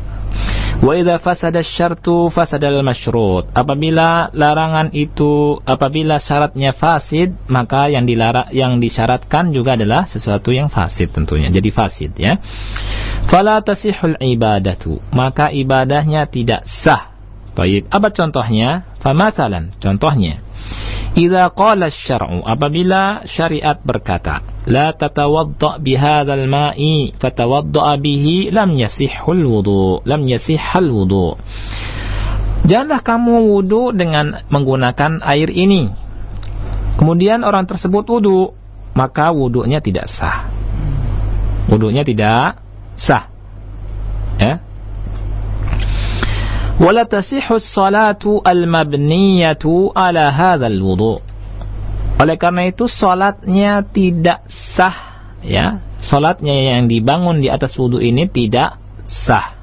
Wa idza fasada syartu fasadal masyrut. Apabila larangan itu apabila syaratnya fasid, maka yang dilarang yang disyaratkan juga adalah sesuatu yang fasid tentunya. Jadi fasid ya. Fala tasihul ibadatu. Maka ibadahnya tidak sah. Baik, apa contohnya? Famatalan, contohnya. Idza qala syar'u apabila syariat berkata la tatawadda bihadzal ma'i fatawadda bihi lam yasihhul wudu lam yasihhal wudu Janganlah kamu wudu dengan menggunakan air ini. Kemudian orang tersebut wudu, maka wudunya tidak sah. Wudunya tidak sah. Ya, wala tasihus salatu al-mabniyatu ala hadzal wudu. Oleh karena itu salatnya tidak sah ya. Salatnya yang dibangun di atas wudu ini tidak sah.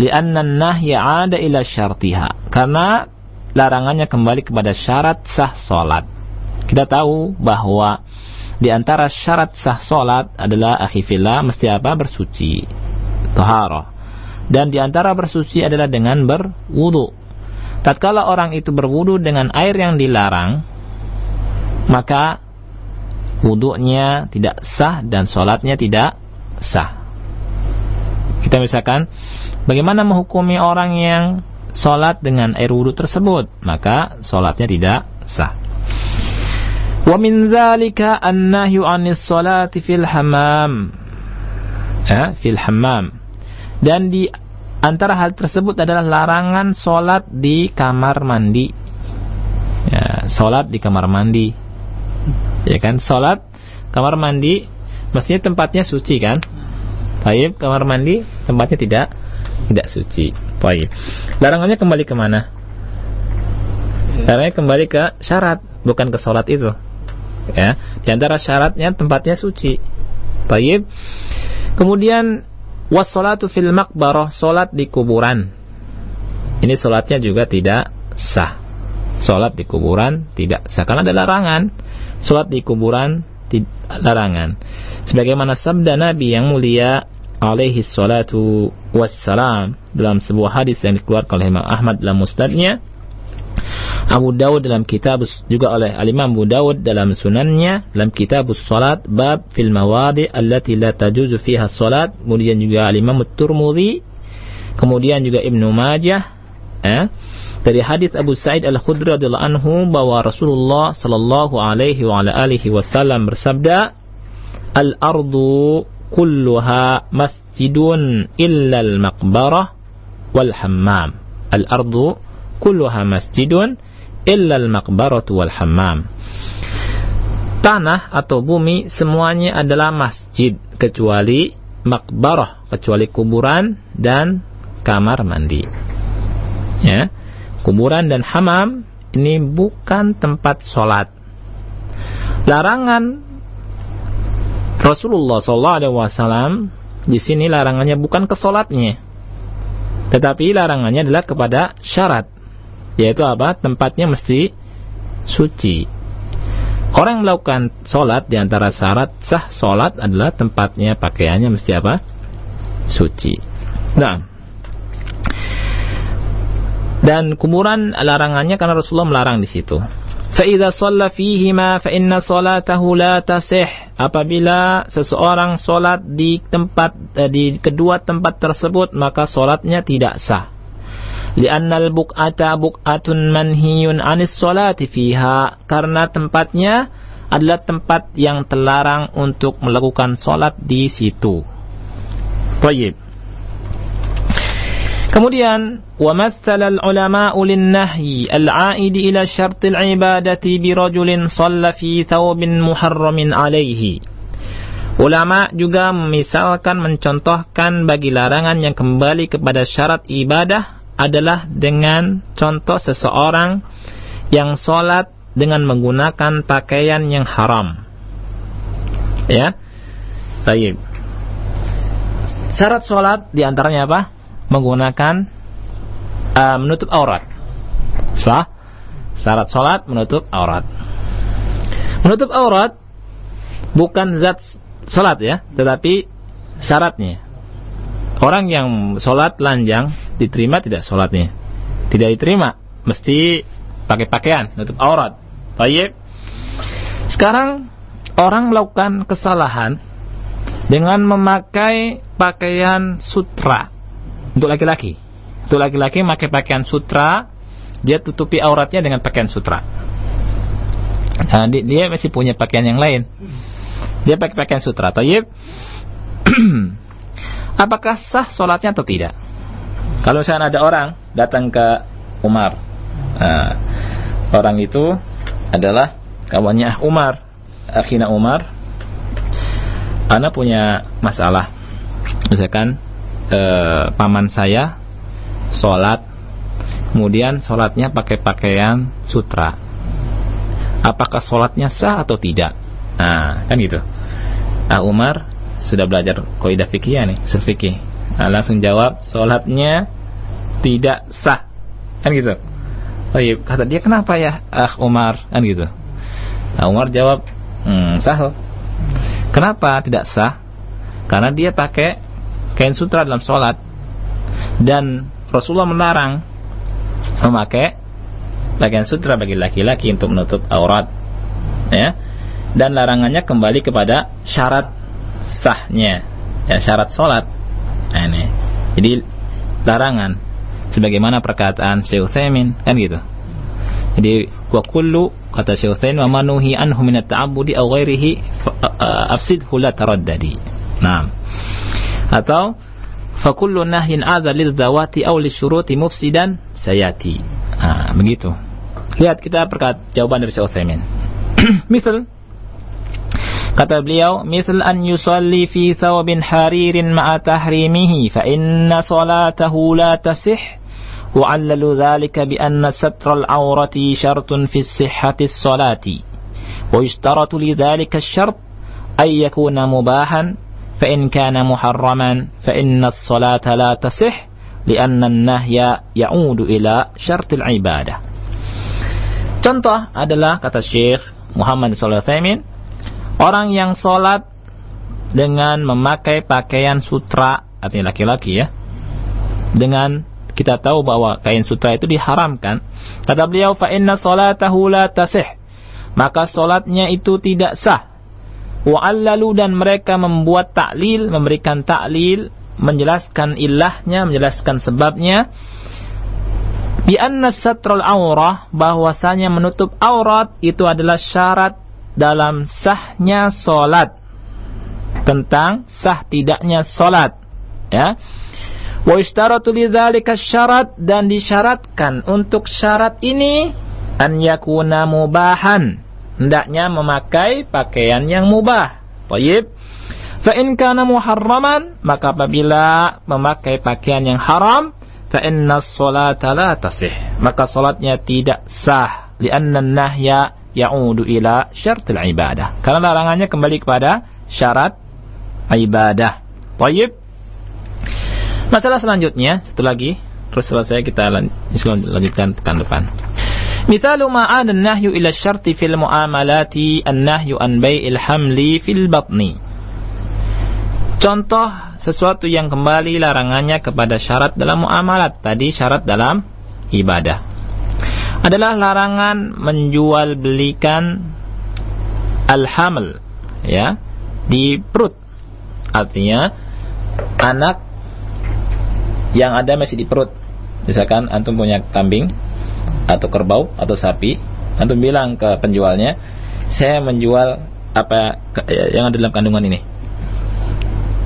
Lianna nahya ada ila syartiha. Karena larangannya kembali kepada syarat sah salat. Kita tahu bahwa di antara syarat sah salat adalah akhifillah mesti apa? bersuci. Taharah. Dan di antara bersuci adalah dengan berwudu. Tatkala orang itu berwudu dengan air yang dilarang, maka wudhunya tidak sah dan solatnya tidak sah. Kita misalkan, bagaimana menghukumi orang yang solat dengan air wudhu tersebut? Maka solatnya tidak sah. Wa min dzalika an-nahyu 'anis salati fil hammam. Ya, fil hammam. Dan di antara hal tersebut adalah larangan solat di kamar mandi. Ya, solat di kamar mandi. Ya kan, solat kamar mandi mestinya tempatnya suci kan? Baik, kamar mandi tempatnya tidak tidak suci. Baik. Larangannya kembali ke mana? Larangannya kembali ke syarat, bukan ke solat itu ya di antara syaratnya tempatnya suci baik kemudian wassalatu fil maqbarah salat di kuburan. Ini salatnya juga tidak sah. Salat di kuburan tidak sah karena ada larangan. Salat di kuburan larangan. Sebagaimana sabda Nabi yang mulia alaihi salatu wassalam dalam sebuah hadis yang dikeluarkan oleh Imam Ahmad dalam musnadnya Abu Dawud dalam kitab juga oleh Al-Imam Abu Dawud dalam sunannya dalam kitab salat bab fil mawadi allati la tajuzu fiha salat kemudian juga Al-Imam At-Tirmidzi kemudian juga Ibnu Majah eh, dari hadis Abu Sa'id Al-Khudri radhiyallahu anhu bahwa Rasulullah sallallahu alaihi wa ala alihi wasallam bersabda al-ardu kulluha masjidun illa al-maqbarah wal hammam. Al-ardu kulluha masjidun illa al-maqbaratu wal hammam. Tanah atau bumi semuanya adalah masjid kecuali makbarah, kecuali kuburan dan kamar mandi. Ya. Kuburan dan hamam ini bukan tempat sholat. Larangan Rasulullah SAW di sini larangannya bukan ke sholatnya, tetapi larangannya adalah kepada syarat yaitu apa? Tempatnya mesti suci. Orang yang melakukan sholat di antara syarat sah sholat adalah tempatnya, pakaiannya mesti apa? Suci. Nah, dan kuburan larangannya karena Rasulullah melarang di situ. faida sholla fa inna sholatahu la tasih. Apabila seseorang sholat di tempat eh, di kedua tempat tersebut maka sholatnya tidak sah li'annal buk'ata buk'atun manhiyun anis salati fiha karena tempatnya adalah tempat yang terlarang untuk melakukan solat di situ. Tayyib. Kemudian, al-ulama lin-nahyi al-'aid ila syart al-ibadati bi rajulin shalla fi thawbin muharramin alaihi. Ulama juga misalkan mencontohkan bagi larangan yang kembali kepada syarat ibadah adalah dengan contoh seseorang yang sholat dengan menggunakan pakaian yang haram. Ya, baik. Syarat sholat di antaranya apa? Menggunakan uh, menutup aurat. Sah? Syarat sholat menutup aurat. Menutup aurat bukan zat sholat ya, tetapi syaratnya. Orang yang sholat lanjang diterima tidak sholatnya? Tidak diterima, mesti pakai pakaian, nutup aurat. Baik. Sekarang orang melakukan kesalahan dengan memakai pakaian sutra untuk laki-laki. Untuk laki-laki memakai pakaian sutra, dia tutupi auratnya dengan pakaian sutra. Nah, dia masih punya pakaian yang lain. Dia pakai pakaian sutra. Tayyib. apakah sah sholatnya atau tidak? Kalau misalnya ada orang datang ke Umar, nah, orang itu adalah kawannya Umar, akhina Umar, Ana punya masalah, misalkan eh, paman saya sholat, kemudian sholatnya pakai pakaian sutra, apakah sholatnya sah atau tidak? Nah, kan gitu. Ah Umar sudah belajar kaidah fikih nih, fikih. Nah, langsung jawab, sholatnya tidak sah. Kan gitu. Oh iya, kata dia kenapa ya, ah Umar, kan gitu. Nah, Umar jawab, hmm, sah Kenapa tidak sah? Karena dia pakai kain sutra dalam sholat dan Rasulullah melarang memakai pakaian sutra bagi laki-laki untuk menutup aurat ya dan larangannya kembali kepada syarat sahnya ya syarat sholat ini. Jadi larangan. Sebagaimana perkataan Syekh Utsaimin kan gitu. Jadi wa kullu kata Syekh Utsaimin wa manuhi anhu min at-ta'abbudi aw ghairihi afsidhu la taraddadi. Nah atau fa kullu nahyin adza lil zawati aw lisyuruti mufsidan sayati. Nah, begitu. Lihat kita perkat jawaban dari Syekh Utsaimin. Misal Kata beliau, "Misal an yusalli fi thawbin haririn ma'a tahrimihi fa inna salatahu la tasih." وعلل ذلك بأن ستر العورة شرط في صحة الصلاة ويشترط لذلك الشرط أن يكون مباحا فإن كان محرما فإن الصلاة لا تصح لأن النهي يعود إلى شرط العبادة Contoh adalah kata Syekh Muhammad Sallallahu Alaihi orang yang sholat dengan memakai pakaian sutra artinya laki-laki ya dengan kita tahu bahwa kain sutra itu diharamkan kata beliau fa inna salatahu la tasih. Maka sholatnya itu tidak sah. Wa'allalu dan mereka membuat taklil memberikan taklil menjelaskan ilahnya menjelaskan sebabnya. Bi anna satrul aurah bahwasanya menutup aurat itu adalah syarat dalam sahnya solat. Tentang sah tidaknya solat. Ya. Wa istaratu lidzalika syarat dan disyaratkan untuk syarat ini an yakuna mubahan. Hendaknya memakai pakaian yang mubah. Tayyib. Fa in kana muharraman maka apabila memakai pakaian yang haram fa inna sholata la tasih. Maka salatnya tidak sah. Lianna nahya ya'udu ila syaratil ibadah. Karena larangannya kembali kepada syarat ibadah. Tayyib. Masalah selanjutnya, satu lagi, terus selesai kita lanjutkan pekan depan. Misalu ma'ad nahyu ila syarti fil muamalati an-nahyu an bai'il hamli fil batni. Contoh sesuatu yang kembali larangannya kepada syarat dalam muamalat. Tadi syarat dalam ibadah adalah larangan menjual belikan al-haml ya di perut. Artinya anak yang ada masih di perut. Misalkan antum punya kambing atau kerbau atau sapi antum bilang ke penjualnya saya menjual apa yang ada dalam kandungan ini.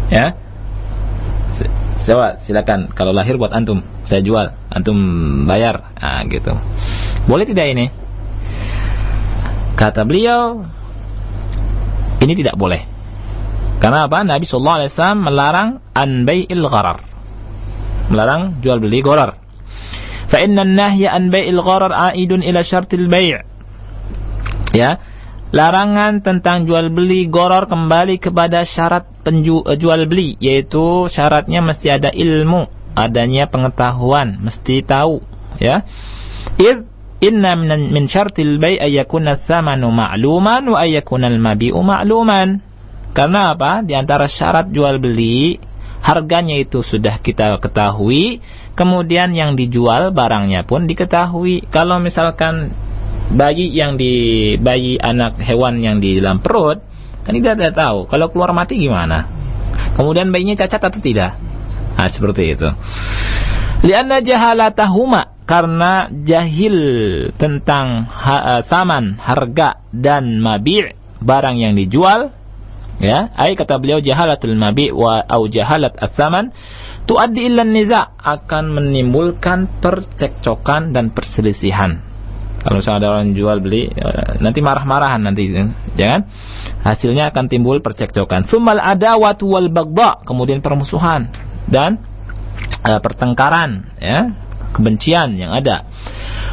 Ya? Sewa, silakan. Kalau lahir buat antum, saya jual, antum bayar. Nah, gitu. Boleh tidak ini? Kata beliau, ini tidak boleh. Karena apa? Nabi Sallallahu Alaihi Wasallam melarang an bai'il gharar. Melarang jual beli gharar. Fa inna nahya an gharar aidun ila syartil bai'. Ya, larangan tentang jual beli goror kembali kepada syarat penjual eh, beli yaitu syaratnya mesti ada ilmu adanya pengetahuan mesti tahu ya. Id inna min, syartil bai ayakuna thamanu ma'luman wa ayakuna al-mabi'u ma'luman. Karena apa? Di antara syarat jual beli harganya itu sudah kita ketahui kemudian yang dijual barangnya pun diketahui. Kalau misalkan bayi yang di bayi anak hewan yang di dalam perut kan kita tidak tahu. Kalau keluar mati gimana? Kemudian bayinya cacat atau tidak nah seperti itu lianna jahalatahuma karena jahil tentang ha, uh, saman harga dan mabi' barang yang dijual ya ai kata beliau jahalatul mabi' wa au jahalat as-saman tuaddi illa niza akan menimbulkan percekcokan dan perselisihan kalau misalnya ada orang jual beli, ya, nanti marah-marahan nanti, jangan. Hasilnya akan timbul percekcokan. Sumal ada watu wal bagda, kemudian permusuhan dan uh, pertengkaran, ya, kebencian yang ada.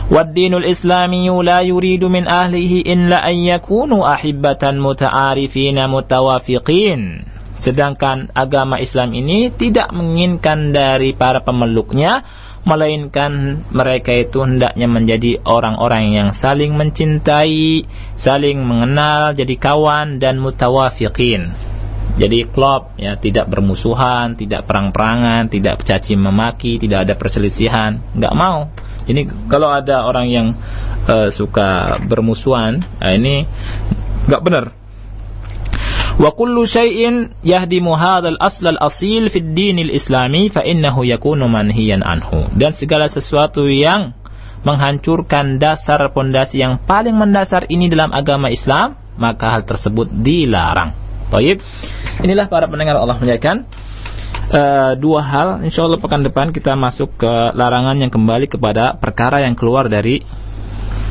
Waddinul Islami la yuridu min ahlihi illa an yakunu ahibbatan muta'arifina mutawafiqin. Sedangkan agama Islam ini tidak menginginkan dari para pemeluknya melainkan mereka itu hendaknya menjadi orang-orang yang saling mencintai, saling mengenal, jadi kawan dan mutawafiqin. Jadi klop ya tidak bermusuhan, tidak perang-perangan, tidak caci memaki, tidak ada perselisihan, nggak mau. Ini kalau ada orang yang uh, suka bermusuhan, nah ini nggak benar. Wa kullu syai'in yahdimu hadzal asl al-asil fi ad-din al-islami fa innahu yakunu manhiyan anhu. Dan segala sesuatu yang menghancurkan dasar pondasi yang paling mendasar ini dalam agama Islam, maka hal tersebut dilarang. Baik. Inilah para pendengar Allah muliakan. Uh, dua hal, insya Allah pekan depan kita masuk ke larangan yang kembali kepada perkara yang keluar dari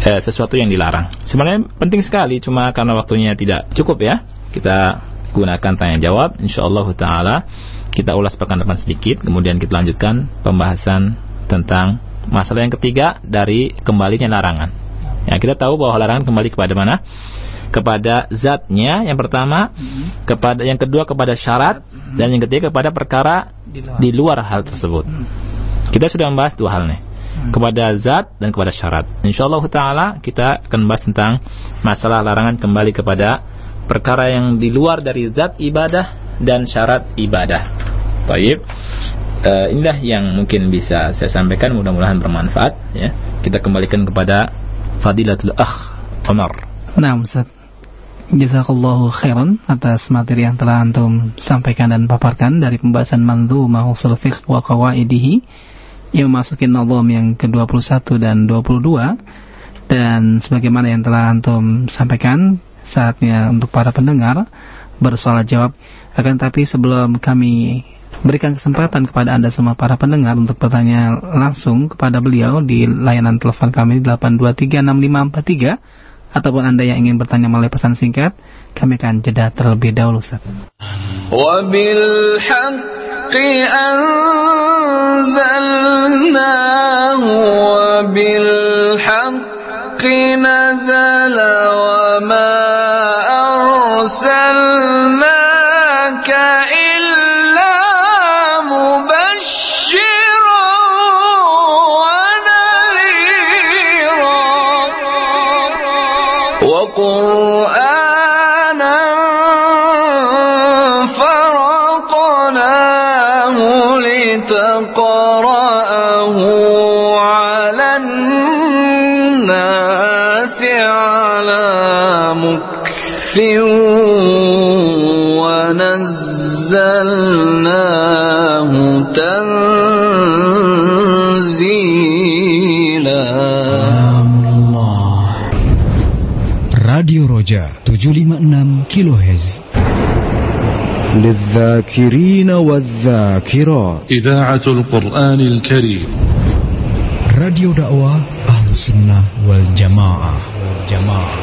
uh, sesuatu yang dilarang. Sebenarnya penting sekali, cuma karena waktunya tidak cukup ya, kita gunakan tanya jawab. Insya Allah Taala kita ulas pekan depan sedikit, kemudian kita lanjutkan pembahasan tentang masalah yang ketiga dari kembalinya larangan. Ya, kita tahu bahwa larangan kembali kepada mana? Kepada zatnya yang pertama hmm. kepada yang kedua kepada syarat hmm. dan yang ketiga kepada perkara di luar, di luar hal tersebut. Hmm. Kita sudah membahas dua hal nih. Hmm. Kepada zat dan kepada syarat. Insyaallah taala kita akan bahas tentang masalah larangan kembali kepada perkara yang di luar dari zat ibadah dan syarat ibadah. Baik. Uh, inilah yang mungkin bisa saya sampaikan mudah-mudahan bermanfaat ya. Kita kembalikan kepada Fadilatul Akh Umar. Nah, Ustaz. Jazakallahu khairan atas materi yang telah antum sampaikan dan paparkan dari pembahasan manzumah usul fiqh wa qawaidihi. Yang memasuki nazam yang ke-21 dan 22 dan sebagaimana yang telah antum sampaikan saatnya untuk para pendengar bersoal jawab. Akan tapi sebelum kami berikan kesempatan kepada Anda semua para pendengar untuk bertanya langsung kepada beliau di layanan telepon kami 8236543 ataupun Anda yang ingin bertanya melalui pesan singkat, kami akan jeda terlebih dahulu Ustaz. ونزلناه راديو رجاء 756 كيلو هز للذاكرين والذاكرات إذاعة القرآن الكريم راديو دعوة أهل السنة والجماعة والجماعة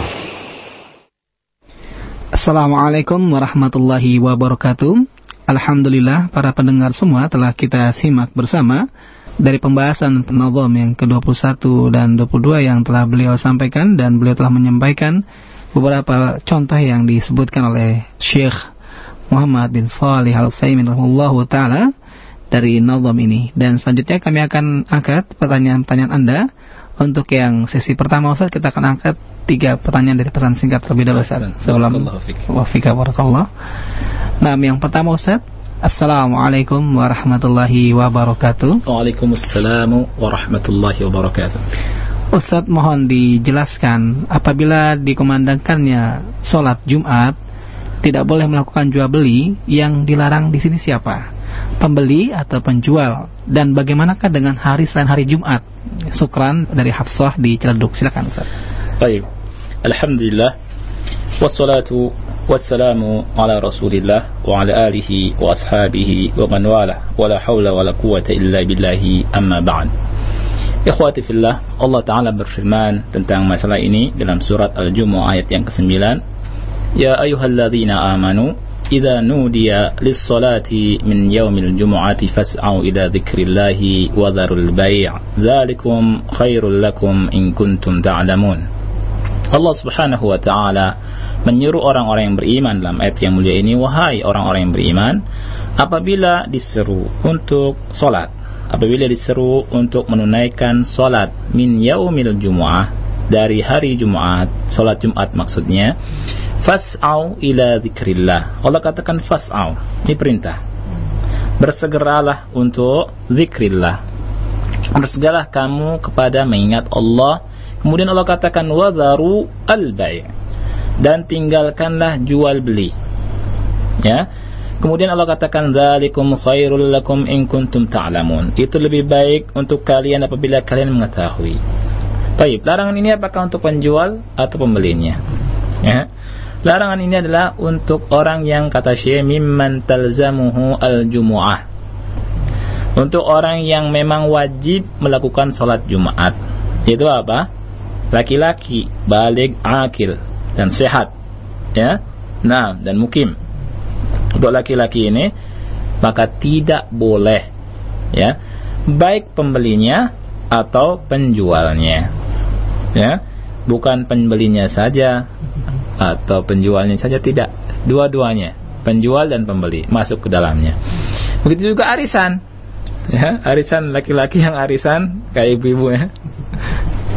Assalamualaikum warahmatullahi wabarakatuh. Alhamdulillah para pendengar semua telah kita simak bersama dari pembahasan penazam yang ke-21 dan 22 yang telah beliau sampaikan dan beliau telah menyampaikan beberapa contoh yang disebutkan oleh Syekh Muhammad bin Salih Al-Saimin rahimahullahu taala dari nazam ini dan selanjutnya kami akan angkat pertanyaan-pertanyaan Anda untuk yang sesi pertama Ustaz kita akan angkat tiga pertanyaan dari pesan singkat terlebih dahulu Ustaz. Sebelum wafika barakallah. Nah, yang pertama Ustaz, Assalamualaikum warahmatullahi wabarakatuh. Waalaikumsalam warahmatullahi wabarakatuh. Ustaz mohon dijelaskan apabila dikumandangkannya sholat Jumat tidak boleh melakukan jual beli yang dilarang di sini siapa? pembeli atau penjual? Dan bagaimanakah dengan hari selain hari Jumat? Sukran dari Hafsah di Ciledug. Silakan Ustaz Baik. Alhamdulillah. Wassalatu wassalamu ala rasulillah wa ala alihi wa ashabihi wa man wala wa la hawla wa la quwata illa billahi amma ba'd Ikhwati fillah, Allah Ta'ala berfirman tentang masalah ini dalam surat Al-Jumu'ah ayat yang ke-9. Ya ayuhalladzina amanu, idza nudiya lis-salati min yaumil jumu'ati fas'au ila dzikrillahi wa dharul bai' dzalikum khairul lakum in kuntum ta'lamun. Allah Subhanahu wa taala menyeru orang-orang yang beriman dalam ayat yang mulia ini, wahai orang-orang yang beriman, apabila diseru untuk salat apabila diseru untuk menunaikan solat min yaumil jumu'ah dari hari Jumat, salat Jumat maksudnya, fas'au ila zikrillah. Allah katakan fas'au. Ini perintah. Bersegeralah untuk zikrillah. Bersegeralah kamu kepada mengingat Allah. Kemudian Allah katakan wadharu al-bai' dan tinggalkanlah jual beli. Ya. Kemudian Allah katakan dzalikum khairul lakum in kuntum ta'lamun. Itu lebih baik untuk kalian apabila kalian mengetahui. Baik, larangan ini apakah untuk penjual atau pembelinya? Ya. Larangan ini adalah untuk orang yang kata Syekh mimman talzamuhu al-jumu'ah. Untuk orang yang memang wajib melakukan sholat Jumat. Itu apa? Laki-laki, balik, akil dan sehat. Ya. Nah, dan mukim. Untuk laki-laki ini maka tidak boleh ya, baik pembelinya atau penjualnya ya. Bukan pembelinya saja atau penjualnya saja tidak. Dua-duanya penjual dan pembeli masuk ke dalamnya. Begitu juga arisan ya. Arisan laki-laki yang arisan kayak ibu-ibu ya.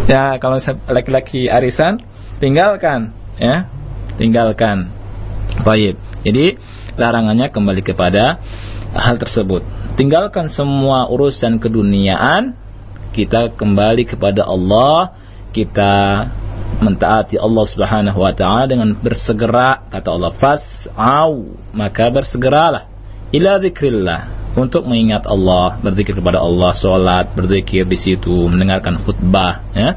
Ya kalau laki-laki arisan tinggalkan ya. Tinggalkan. Baik. Jadi larangannya kembali kepada hal tersebut. Tinggalkan semua urusan keduniaan kita kembali kepada Allah kita mentaati Allah Subhanahu wa taala dengan bersegera kata Allah fas'au maka bersegeralah. Ila zikrillah untuk mengingat Allah berzikir kepada Allah salat berzikir di situ mendengarkan khutbah ya.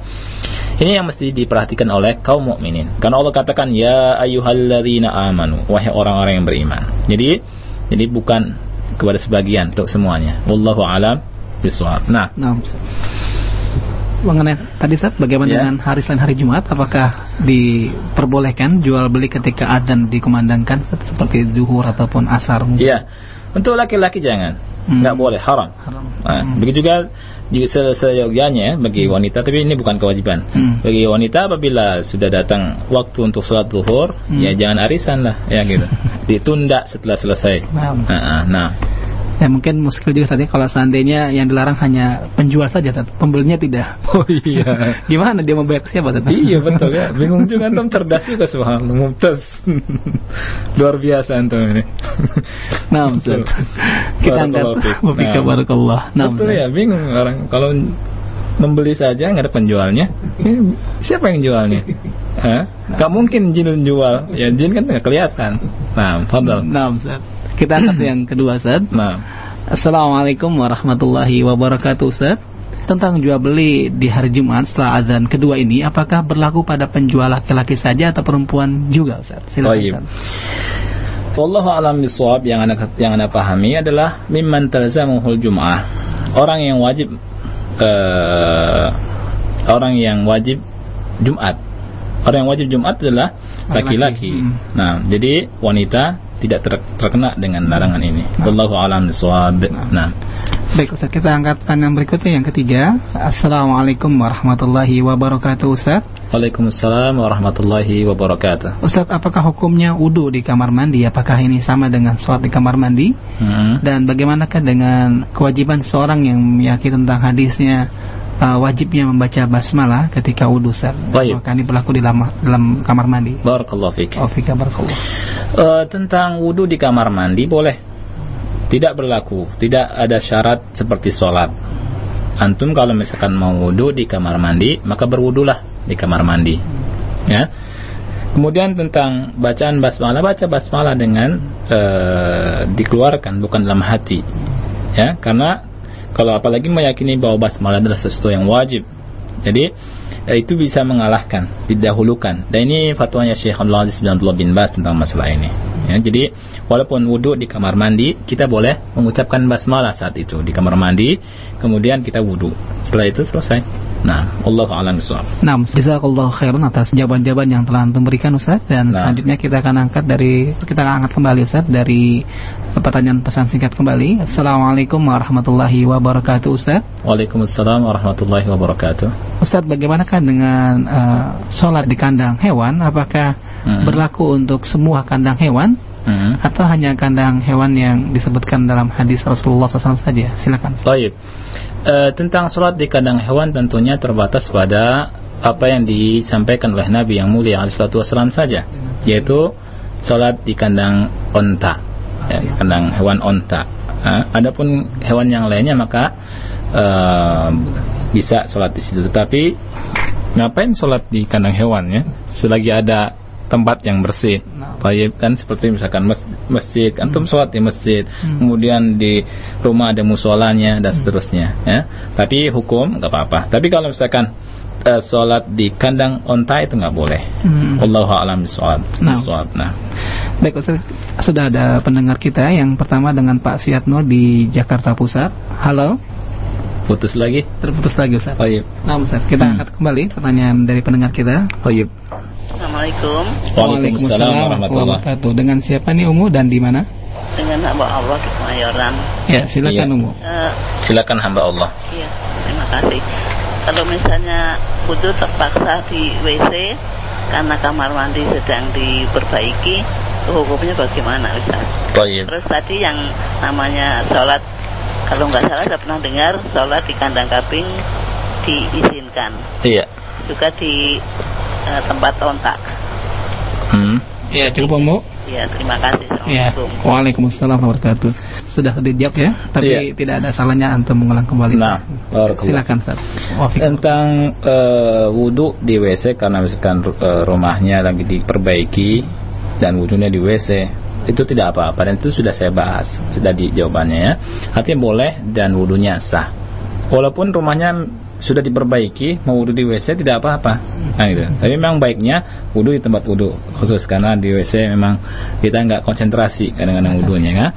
Ini yang mesti diperhatikan oleh kaum mukminin. Karena Allah katakan ya ayyuhalladzina amanu wahai orang-orang yang beriman. Jadi jadi bukan kepada sebagian untuk semuanya. Wallahu alam bisawab nah, nah mengenai tadi saat bagaimana yeah. dengan hari selain hari Jumat? Apakah diperbolehkan jual beli ketika adzan dikumandangkan seperti zuhur ataupun asar Iya. Yeah. Untuk laki-laki jangan. Hmm. Nggak boleh haram. haram. Nah, hmm. begitu juga juga seyogyanya bagi hmm. wanita tapi ini bukan kewajiban. Hmm. Bagi wanita apabila sudah datang waktu untuk sholat zuhur hmm. ya jangan arisan lah ya gitu. Ditunda setelah selesai. Nah, nah ya mungkin muskil juga tadi. Kalau seandainya yang dilarang hanya penjual saja tat. pembelinya tidak. Oh iya. Gimana dia membayar siapa tat? iya betul ya. Bingung juga antum. Cerdas juga subhanallah. Mumtaz. Luar biasa antum ini. Nah betul. Kita angkat Wafika nah, barakallah. Nah, betul ya bingung orang. Kalau membeli saja nggak ada penjualnya siapa yang jualnya? Hah? Gak mungkin jin jual. Ya jin kan nggak kelihatan. Nah fadal nah Ustaz kita angkat yang kedua, Ustaz. Nah. Assalamualaikum warahmatullahi wabarakatuh, Ustaz. Tentang jual beli di hari Jumat setelah azan kedua ini, apakah berlaku pada penjual laki-laki saja atau perempuan juga, Ustaz? Silakan. Ustaz. Wallahu alam bisawab yang anda yang anda pahami adalah mimman talzamuhul jum'ah. Orang yang wajib uh, orang yang wajib Jumat. Orang yang wajib Jumat adalah laki-laki. Hmm. Nah, jadi wanita tidak ter terkena dengan larangan ini. Nah. Wallahu a'lam bishawab. Nah. Baik Ustaz, kita angkat yang berikutnya yang ketiga. Assalamualaikum warahmatullahi wabarakatuh Ustaz. Waalaikumsalam warahmatullahi wabarakatuh. Ustaz, apakah hukumnya wudhu di kamar mandi? Apakah ini sama dengan sholat di kamar mandi? Hmm. Dan bagaimanakah dengan kewajiban seorang yang meyakini tentang hadisnya uh, wajibnya membaca basmalah ketika wudhu Ustaz. Baik. Maka ini berlaku di dalam, dalam kamar mandi. Barakallahu fiik. Oh, fiik barakallah. Uh, tentang wudhu di kamar mandi boleh. Tidak berlaku, tidak ada syarat seperti sholat. Antum kalau misalkan mau wudhu di kamar mandi, maka berwudulah di kamar mandi. Ya. Kemudian tentang bacaan basmalah, baca basmalah dengan uh, dikeluarkan bukan dalam hati. Ya, karena kalau apalagi meyakini bahwa basmalah adalah sesuatu yang wajib. Jadi eh, itu bisa mengalahkan, didahulukan. Dan ini fatwanya Syekh Abdul Aziz bin Abdullah bin Bas tentang masalah ini. Ya, jadi walaupun wudhu di kamar mandi, kita boleh mengucapkan basmalah saat itu di kamar mandi, kemudian kita wudhu. Setelah itu selesai. Nah, Allah a'lam bishawab. Nah, jazakallahu khairan atas jawaban-jawaban yang telah Antum berikan Ustaz dan nah. selanjutnya kita akan angkat dari kita akan angkat kembali Ustaz dari pertanyaan pesan singkat kembali. Assalamualaikum warahmatullahi wabarakatuh Ustaz. Waalaikumsalam warahmatullahi wabarakatuh. Ustaz, bagaimanakah dengan uh, sholat di kandang hewan? Apakah hmm. berlaku untuk semua kandang hewan? Hmm. Atau hanya kandang hewan yang disebutkan dalam hadis Rasulullah SAW saja? Silakan. Baik e, tentang sholat di kandang hewan tentunya terbatas pada apa yang disampaikan oleh Nabi yang mulia alaihi wasallam saja, yaitu sholat di kandang onta, ya, kandang hewan onta. Nah, adapun hewan yang lainnya maka uh, bisa sholat di situ. Tetapi ngapain sholat di kandang hewan ya? Selagi ada tempat yang bersih. Baik kan seperti misalkan masjid, antum sholat di masjid, hmm. kemudian di rumah ada musolanya dan seterusnya. Ya. Tapi hukum nggak apa-apa. Tapi kalau misalkan uh, sholat di kandang onta itu nggak boleh. Hmm. Allah alam sholat. Nah. nah. Baik Ustaz, sudah ada pendengar kita yang pertama dengan Pak Siatno di Jakarta Pusat. Halo. Putus lagi? Terputus lagi Ustaz. Oh, iya. Nah Ustaz, kita hmm. angkat kembali pertanyaan dari pendengar kita. Oh, iya. Assalamualaikum. Waalaikumsalam warahmatullahi wabarakatuh. Dengan siapa nih Umu dan di mana? Dengan hamba Allah di Kemayoran. Ya, silakan iya. Umu. Uh, silakan hamba Allah. Iya, terima kasih. Kalau misalnya wudhu terpaksa di WC karena kamar mandi sedang diperbaiki, hukumnya bagaimana Ustaz? Baik. Terus tadi yang namanya sholat, kalau nggak salah saya pernah dengar sholat di kandang kambing diizinkan. Iya. Juga di uh, tempat ontak. Hmm. Ya, cukup Om Ya, terima kasih. Ya. Waalaikumsalam warahmatullahi Sudah dijawab ya, tapi ya. tidak ada salahnya untuk mengulang kembali. Nah, silakan Ustaz. Tentang uh, wudhu di WC karena misalkan uh, rumahnya lagi diperbaiki dan wudhunya di WC itu tidak apa-apa dan itu sudah saya bahas sudah di jawabannya ya artinya boleh dan wudhunya sah walaupun rumahnya sudah diperbaiki mau wudhu di WC tidak apa-apa. Nah gitu. Tapi memang baiknya wudhu di tempat wudhu khusus karena di WC memang kita nggak konsentrasi kadang-kadang wudhunya kan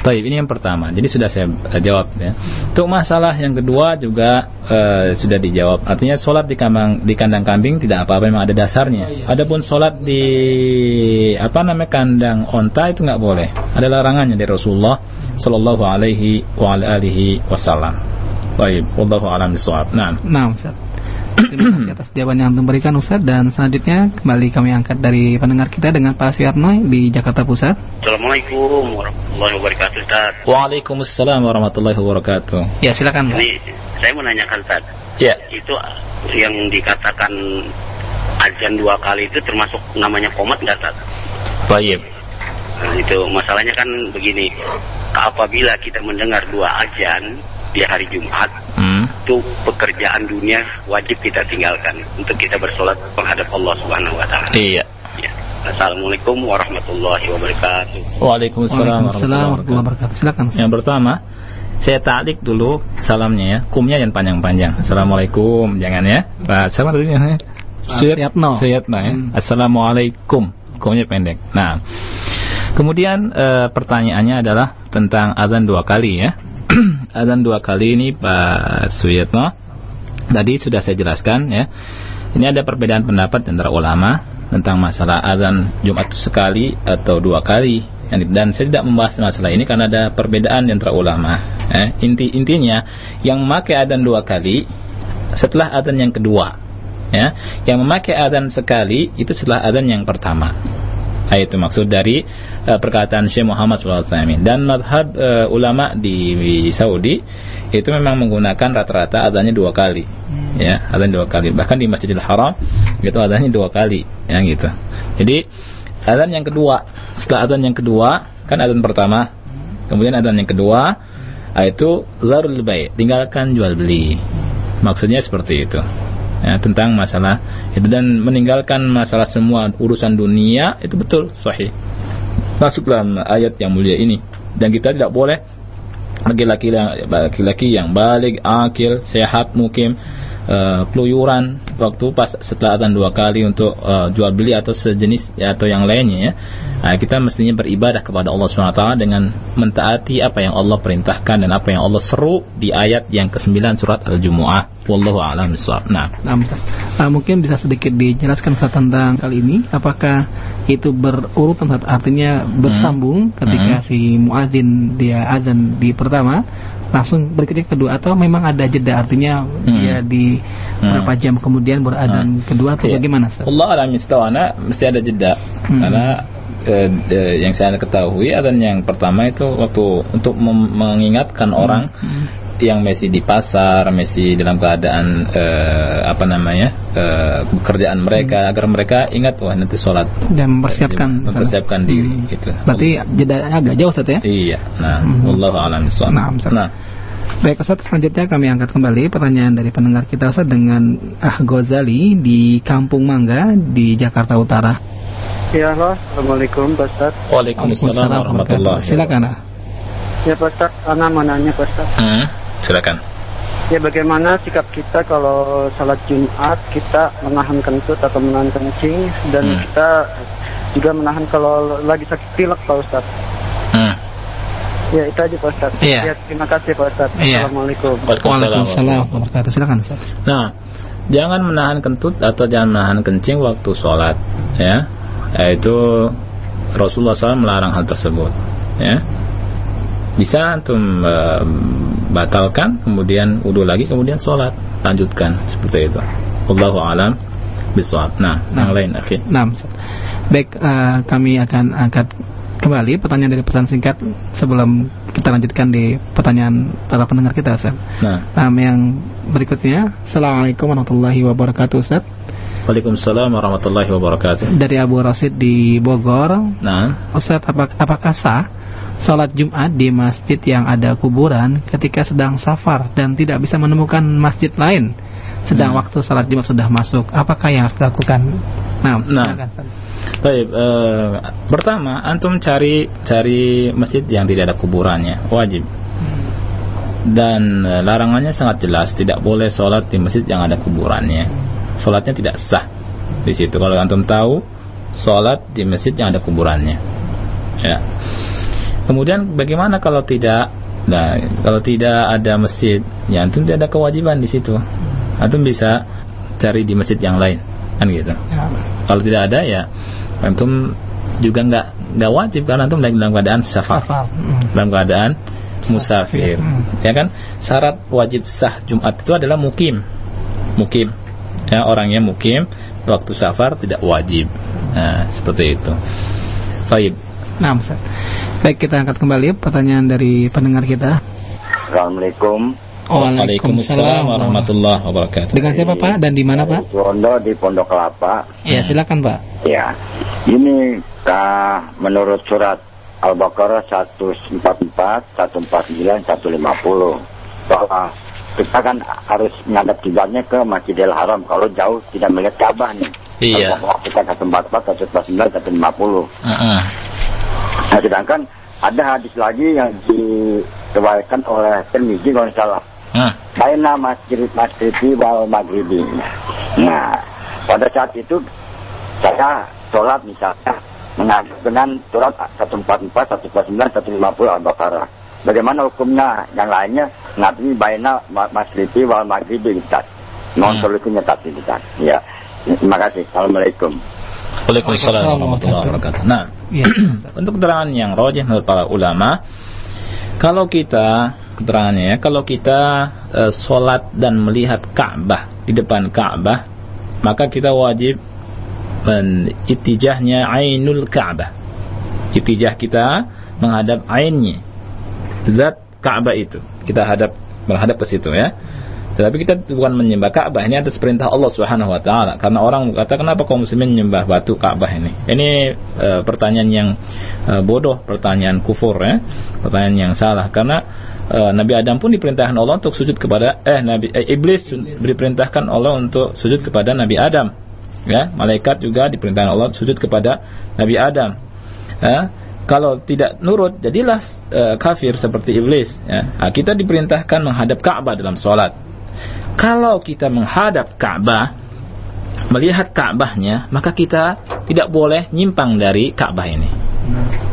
baik ini yang pertama. Jadi sudah saya uh, jawab ya. Untuk masalah yang kedua juga uh, sudah dijawab. Artinya sholat di kandang di kandang kambing tidak apa-apa memang ada dasarnya. Adapun sholat di apa namanya kandang onta itu nggak boleh. Ada larangannya dari Rasulullah Shallallahu Alaihi Wasallam Baik, wallahu alam bisawab. Nah. Nah, Ustaz. Terima kasih atas jawaban yang diberikan Ustaz dan selanjutnya kembali kami angkat dari pendengar kita dengan Pak Suyatno di Jakarta Pusat. Assalamualaikum warahmatullahi wabarakatuh Ustaz. Waalaikumsalam warahmatullahi wabarakatuh. Ya, silakan. Ini saya mau nanyakan Ustaz. Ya. Itu yang dikatakan azan dua kali itu termasuk namanya komat nggak Ustaz? Baik. Nah, itu masalahnya kan begini. Apabila kita mendengar dua azan di hari Jumat hmm. itu pekerjaan dunia wajib kita tinggalkan untuk kita bersolat menghadap Allah Subhanahu Wa Taala. Iya. Ya. Assalamualaikum warahmatullahi wabarakatuh. Waalaikumsalam, warahmatullahi wabarakatuh. Silakan. Yang pertama, saya taklik dulu salamnya ya. Kumnya yang panjang-panjang. Assalamualaikum, jangan ya. Pak, sama dulu ya. Suyatno. Suyatno ya. Hmm. Assalamualaikum. Kumnya pendek. Nah, kemudian e, pertanyaannya adalah tentang azan dua kali ya. azan dua kali ini Pak Suyatno tadi sudah saya jelaskan ya. Ini ada perbedaan pendapat antara ulama tentang masalah azan Jumat sekali atau dua kali. Dan saya tidak membahas masalah ini karena ada perbedaan antara ulama eh, inti intinya yang memakai azan dua kali setelah azan yang kedua ya. Yang memakai azan sekali itu setelah azan yang pertama itu maksud dari uh, perkataan Syekh Muhammad SAW dan madhab uh, ulama di, di Saudi itu memang menggunakan rata-rata adanya dua kali. Hmm. ya adanya dua kali. Bahkan di Masjidil Haram itu adanya dua kali ya gitu. Jadi adzan yang kedua setelah adzan yang kedua kan adzan pertama kemudian adzan yang kedua itu zarul baik tinggalkan jual beli. Maksudnya seperti itu ya, tentang masalah itu. Dan meninggalkan masalah semua urusan dunia itu betul sahih. Masuk dalam ayat yang mulia ini. Dan kita tidak boleh laki-laki laki-laki yang balik akil sehat mukim uh, waktu pas setelah adzan dua kali untuk uh, jual beli atau sejenis ya, atau yang lainnya ya Nah, kita mestinya beribadah kepada Allah SWT dengan mentaati apa yang Allah perintahkan dan apa yang Allah seru di ayat yang ke-9 surat Al-Jumu'ah. Wallahu a'lam bishawab. Nah, nah uh, mungkin bisa sedikit dijelaskan Ustaz tentang kali ini apakah itu berurutan artinya bersambung hmm. ketika hmm. si muadzin dia azan di pertama langsung berikutnya kedua atau memang ada jeda artinya hmm. dia di hmm. berapa jam kemudian beradhan hmm. kedua atau yeah. bagaimana Ustaz? Allah alam mesti ada jeda hmm. karena eh, eh, yang saya ketahui adzan yang pertama itu waktu untuk mengingatkan hmm. orang hmm. Yang masih di pasar, masih dalam keadaan uh, apa namanya uh, pekerjaan mereka hmm. agar mereka ingat wah nanti sholat dan mempersiapkan mempersiapkan salah. diri hmm. gitu. Berarti jeda agak jauh saja ya? Iya. Nah, hmm. Allah alam Nah, nah. Baik Ustaz, selanjutnya kami angkat kembali pertanyaan dari pendengar kita Ustaz dengan Ah Gozali di Kampung Mangga di Jakarta Utara. Ya Allah, Assalamualaikum Pak Ustaz. Waalaikumsalam warahmatullahi wabarakatuh. Silakan. Ah. Ya Pak Ustaz, Ana mau nanya Pak Ustaz. Hmm, silakan. Ya bagaimana sikap kita kalau salat Jumat kita menahan kentut atau menahan kencing dan hmm. kita juga menahan kalau lagi sakit pilek Pak Ustaz. Hmm. Ya itu aja Pak Ustaz. Iya. Ya, terima kasih Pak Ustaz. Iya. Assalamualaikum. Waalaikumsalam warahmatullahi Silakan Ustaz. Nah, jangan menahan kentut atau jangan menahan kencing waktu sholat, ya. Yaitu Rasulullah SAW melarang hal tersebut, ya. Bisa antum batalkan, kemudian wudhu lagi, kemudian sholat, lanjutkan seperti itu. Allahu alam bisawab. Nah, nah, yang lain akhir. Nah, baik uh, kami akan angkat kembali pertanyaan dari pesan singkat sebelum kita lanjutkan di pertanyaan para pendengar kita Ustaz. Nah. nah yang berikutnya Assalamualaikum warahmatullahi wabarakatuh Ustaz. Waalaikumsalam warahmatullahi wabarakatuh. Dari Abu Rasid di Bogor. Nah, Ustaz apakah sah salat Jumat di masjid yang ada kuburan ketika sedang safar dan tidak bisa menemukan masjid lain sedang hmm. waktu salat Jumat sudah masuk apakah yang harus dilakukan nah, nah. Baik, uh, pertama antum cari cari masjid yang tidak ada kuburannya, wajib. Dan uh, larangannya sangat jelas, tidak boleh sholat di masjid yang ada kuburannya. Sholatnya tidak sah di situ. Kalau antum tahu, sholat di masjid yang ada kuburannya. Ya. Kemudian bagaimana kalau tidak? Nah, kalau tidak ada masjid, ya antum tidak ada kewajiban di situ. Antum bisa cari di masjid yang lain kan gitu ya. kalau tidak ada ya antum juga nggak nggak wajib karena antum dalam keadaan safar, Hmm. dalam keadaan musafir hmm. ya kan syarat wajib sah Jumat itu adalah mukim mukim ya orangnya mukim waktu safar tidak wajib nah seperti itu baik nah Ustaz. Baik kita angkat kembali pertanyaan dari pendengar kita Assalamualaikum Waalaikumsalam warahmatullahi wabarakatuh. Dengan siapa Pak dan di mana Pak? Wondo di Pondok Kelapa. Ya, silakan Pak. Ya. Ini kah menurut surat Al-Baqarah 144, 149, 150 bahwa kita kan harus menghadap kiblatnya ke Masjidil Haram kalau jauh tidak melihat Ka'bah nih. Iya. Kalau kita 144, 149, 150. Uh -uh. Nah, sedangkan ada hadis lagi yang diriwayatkan oleh Tirmizi kalau salah Hmm. Baina masjid masjidi wal maghribi. Nah, pada saat itu saya sholat misalnya dengan surat 144, 149, 150 Al-Baqarah. Bagaimana hukumnya yang lainnya ngaji baina masjidi wal maghribi Ustaz. Non solusinya tadi Ustaz. Ya. Terima kasih. Assalamualaikum. Waalaikumsalam warahmatullahi wabarakatuh. Nah, ya. untuk keterangan yang rojih menurut para ulama, kalau kita keterangannya ya, kalau kita e, sholat dan melihat Ka'bah di depan Ka'bah, maka kita wajib itijahnya ainul Ka'bah. Itijah kita menghadap ainnya. Zat Ka'bah itu. Kita hadap menghadap ke situ ya. Tetapi kita bukan menyembah Ka'bah. Ini atas perintah Allah Subhanahu wa taala. Karena orang kata kenapa kaum muslimin menyembah batu Ka'bah ini? Ini e, pertanyaan yang e, bodoh, pertanyaan kufur ya. Pertanyaan yang salah karena e, Nabi Adam pun diperintahkan Allah untuk sujud kepada eh Nabi eh, iblis, iblis diperintahkan Allah untuk sujud kepada Nabi Adam. Ya, malaikat juga diperintahkan Allah sujud kepada Nabi Adam. Ya, kalau tidak nurut jadilah e, kafir seperti iblis ya. Nah, kita diperintahkan menghadap Ka'bah dalam sholat kalau kita menghadap Ka'bah, melihat Ka'bahnya, maka kita tidak boleh nyimpang dari Ka'bah ini.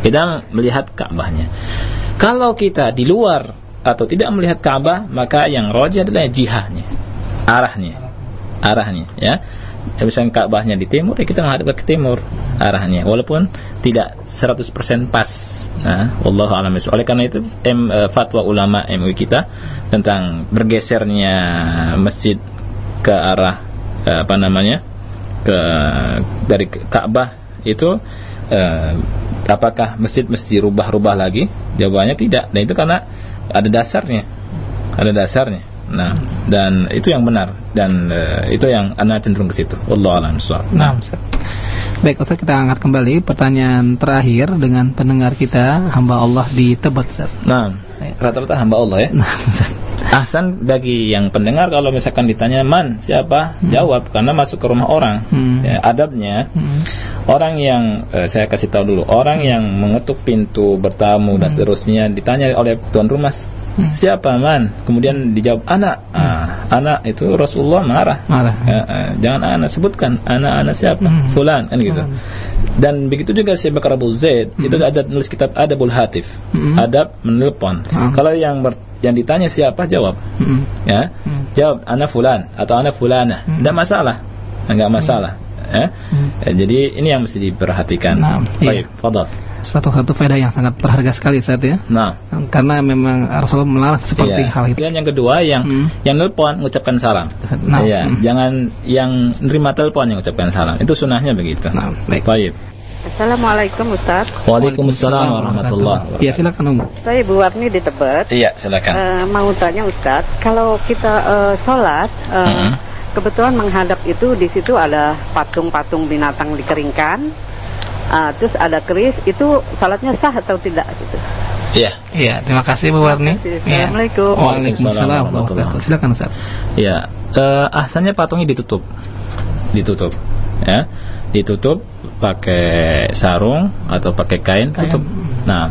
Kita melihat Ka'bahnya. Kalau kita di luar atau tidak melihat Ka'bah, maka yang roja adalah jihahnya, arahnya, arahnya, ya. Misalnya Ka'bahnya di timur, ya kita menghadap ke timur arahnya, walaupun tidak 100% pas Nah, Allah alam Oleh karena itu M, uh, fatwa ulama MUI kita tentang bergesernya masjid ke arah uh, apa namanya ke dari Ka'bah itu uh, apakah masjid mesti rubah-rubah lagi? Jawabannya tidak. Dan itu karena ada dasarnya. ada dasarnya nah dan itu yang benar. Dan uh, itu yang anak cenderung ke situ. Allah alam nah Baik Ustaz kita angkat kembali pertanyaan terakhir dengan pendengar kita hamba Allah di Tebet Ustaz. Nah, rata-rata hamba Allah ya. Nah, Ahsan bagi yang pendengar kalau misalkan ditanya man siapa hmm. jawab karena masuk ke rumah orang hmm. ya, adabnya hmm. orang yang eh, saya kasih tahu dulu orang yang mengetuk pintu bertamu hmm. dan seterusnya ditanya oleh tuan rumah Hmm. Siapa man? Kemudian dijawab anak. Hmm. Ah, anak itu Rasulullah marah. Marah. Ya, uh, jangan anak sebutkan anak-anak siapa? Hmm. Fulan kan gitu. Hmm. Dan begitu juga Syekh Bakar Abu Zaid hmm. itu ada nulis kitab Adabul Hatif. Hmm. Adab menelpon. Hmm. Kalau yang ber, yang ditanya siapa jawab. Hmm. Ya. Hmm. Jawab anak fulan atau anak fulana. Hmm. Tidak masalah. Enggak masalah. Hmm. Ya. Hmm. ya. Jadi ini yang mesti diperhatikan. Nah, Baik, iya. fadal satu satu faedah yang sangat berharga sekali saat ya. Nah, karena memang Rasulullah melarang seperti iya. hal itu. Dan yang kedua yang hmm. yang telepon mengucapkan salam. Nah, ya, hmm. jangan yang nerima telepon yang mengucapkan salam. Itu sunahnya begitu. Nah, baik. baik. Assalamualaikum Ustaz Waalaikumsalam warahmatullahi wabarakatuh Ya silakan Om Saya Bu Warni di Tebet Iya silakan uh, Mau tanya Ustaz Kalau kita uh, sholat uh, hmm. Kebetulan menghadap itu di situ ada patung-patung binatang dikeringkan uh, terus ada keris itu salatnya sah atau tidak gitu. Iya. Iya, terima kasih Bu Warni. Ya. Assalamualaikum. Waalaikumsalam warahmatullahi Silakan Ustaz. Iya, uh, ahsannya patungnya ditutup. Ditutup. Ya. Ditutup pakai sarung atau pakai kain, kain. tutup. Nah,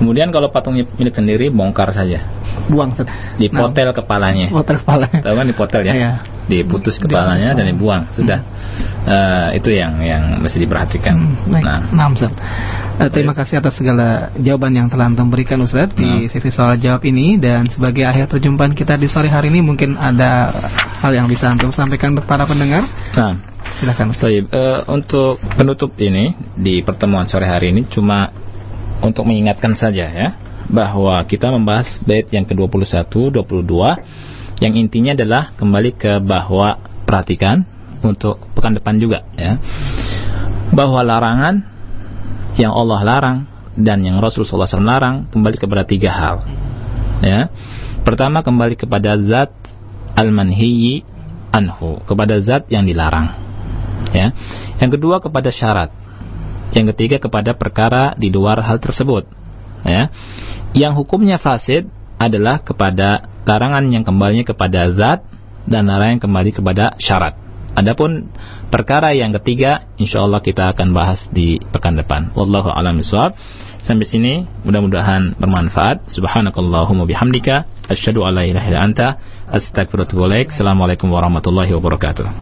kemudian kalau patungnya milik sendiri bongkar saja. Buang Ustaz. Dipotel nah. kepalanya. Potel kepala. Tahu kan dipotel ya? Iya. Diputus kepalanya dan dibuang, sudah. Hmm uh, itu yang yang mesti diperhatikan. Hmm, baik. Nah, nah Ustaz. Uh, terima kasih atas segala jawaban yang telah Antum berikan Ustaz di nah. sesi soal jawab ini dan sebagai akhir perjumpaan kita di sore hari ini mungkin ada hal yang bisa Antum sampaikan untuk para pendengar. Nah, silakan. Baik, uh, untuk penutup ini di pertemuan sore hari ini cuma untuk mengingatkan saja ya bahwa kita membahas bait yang ke-21, 22 yang intinya adalah kembali ke bahwa perhatikan untuk pekan depan juga ya. Bahwa larangan yang Allah larang dan yang Rasulullah SAW larang kembali kepada tiga hal ya. Pertama kembali kepada zat al-manhiyi anhu kepada zat yang dilarang ya. Yang kedua kepada syarat yang ketiga kepada perkara di luar hal tersebut ya yang hukumnya fasid adalah kepada larangan yang kembalinya kepada zat dan larangan yang kembali kepada syarat Adapun perkara yang ketiga, insya Allah kita akan bahas di pekan depan. Wallahu a'lam bishawab. Sampai sini mudah-mudahan bermanfaat. Subhanakallahumma bihamdika asyhadu an la ilaha illa anta atubu Assalamualaikum warahmatullahi wabarakatuh.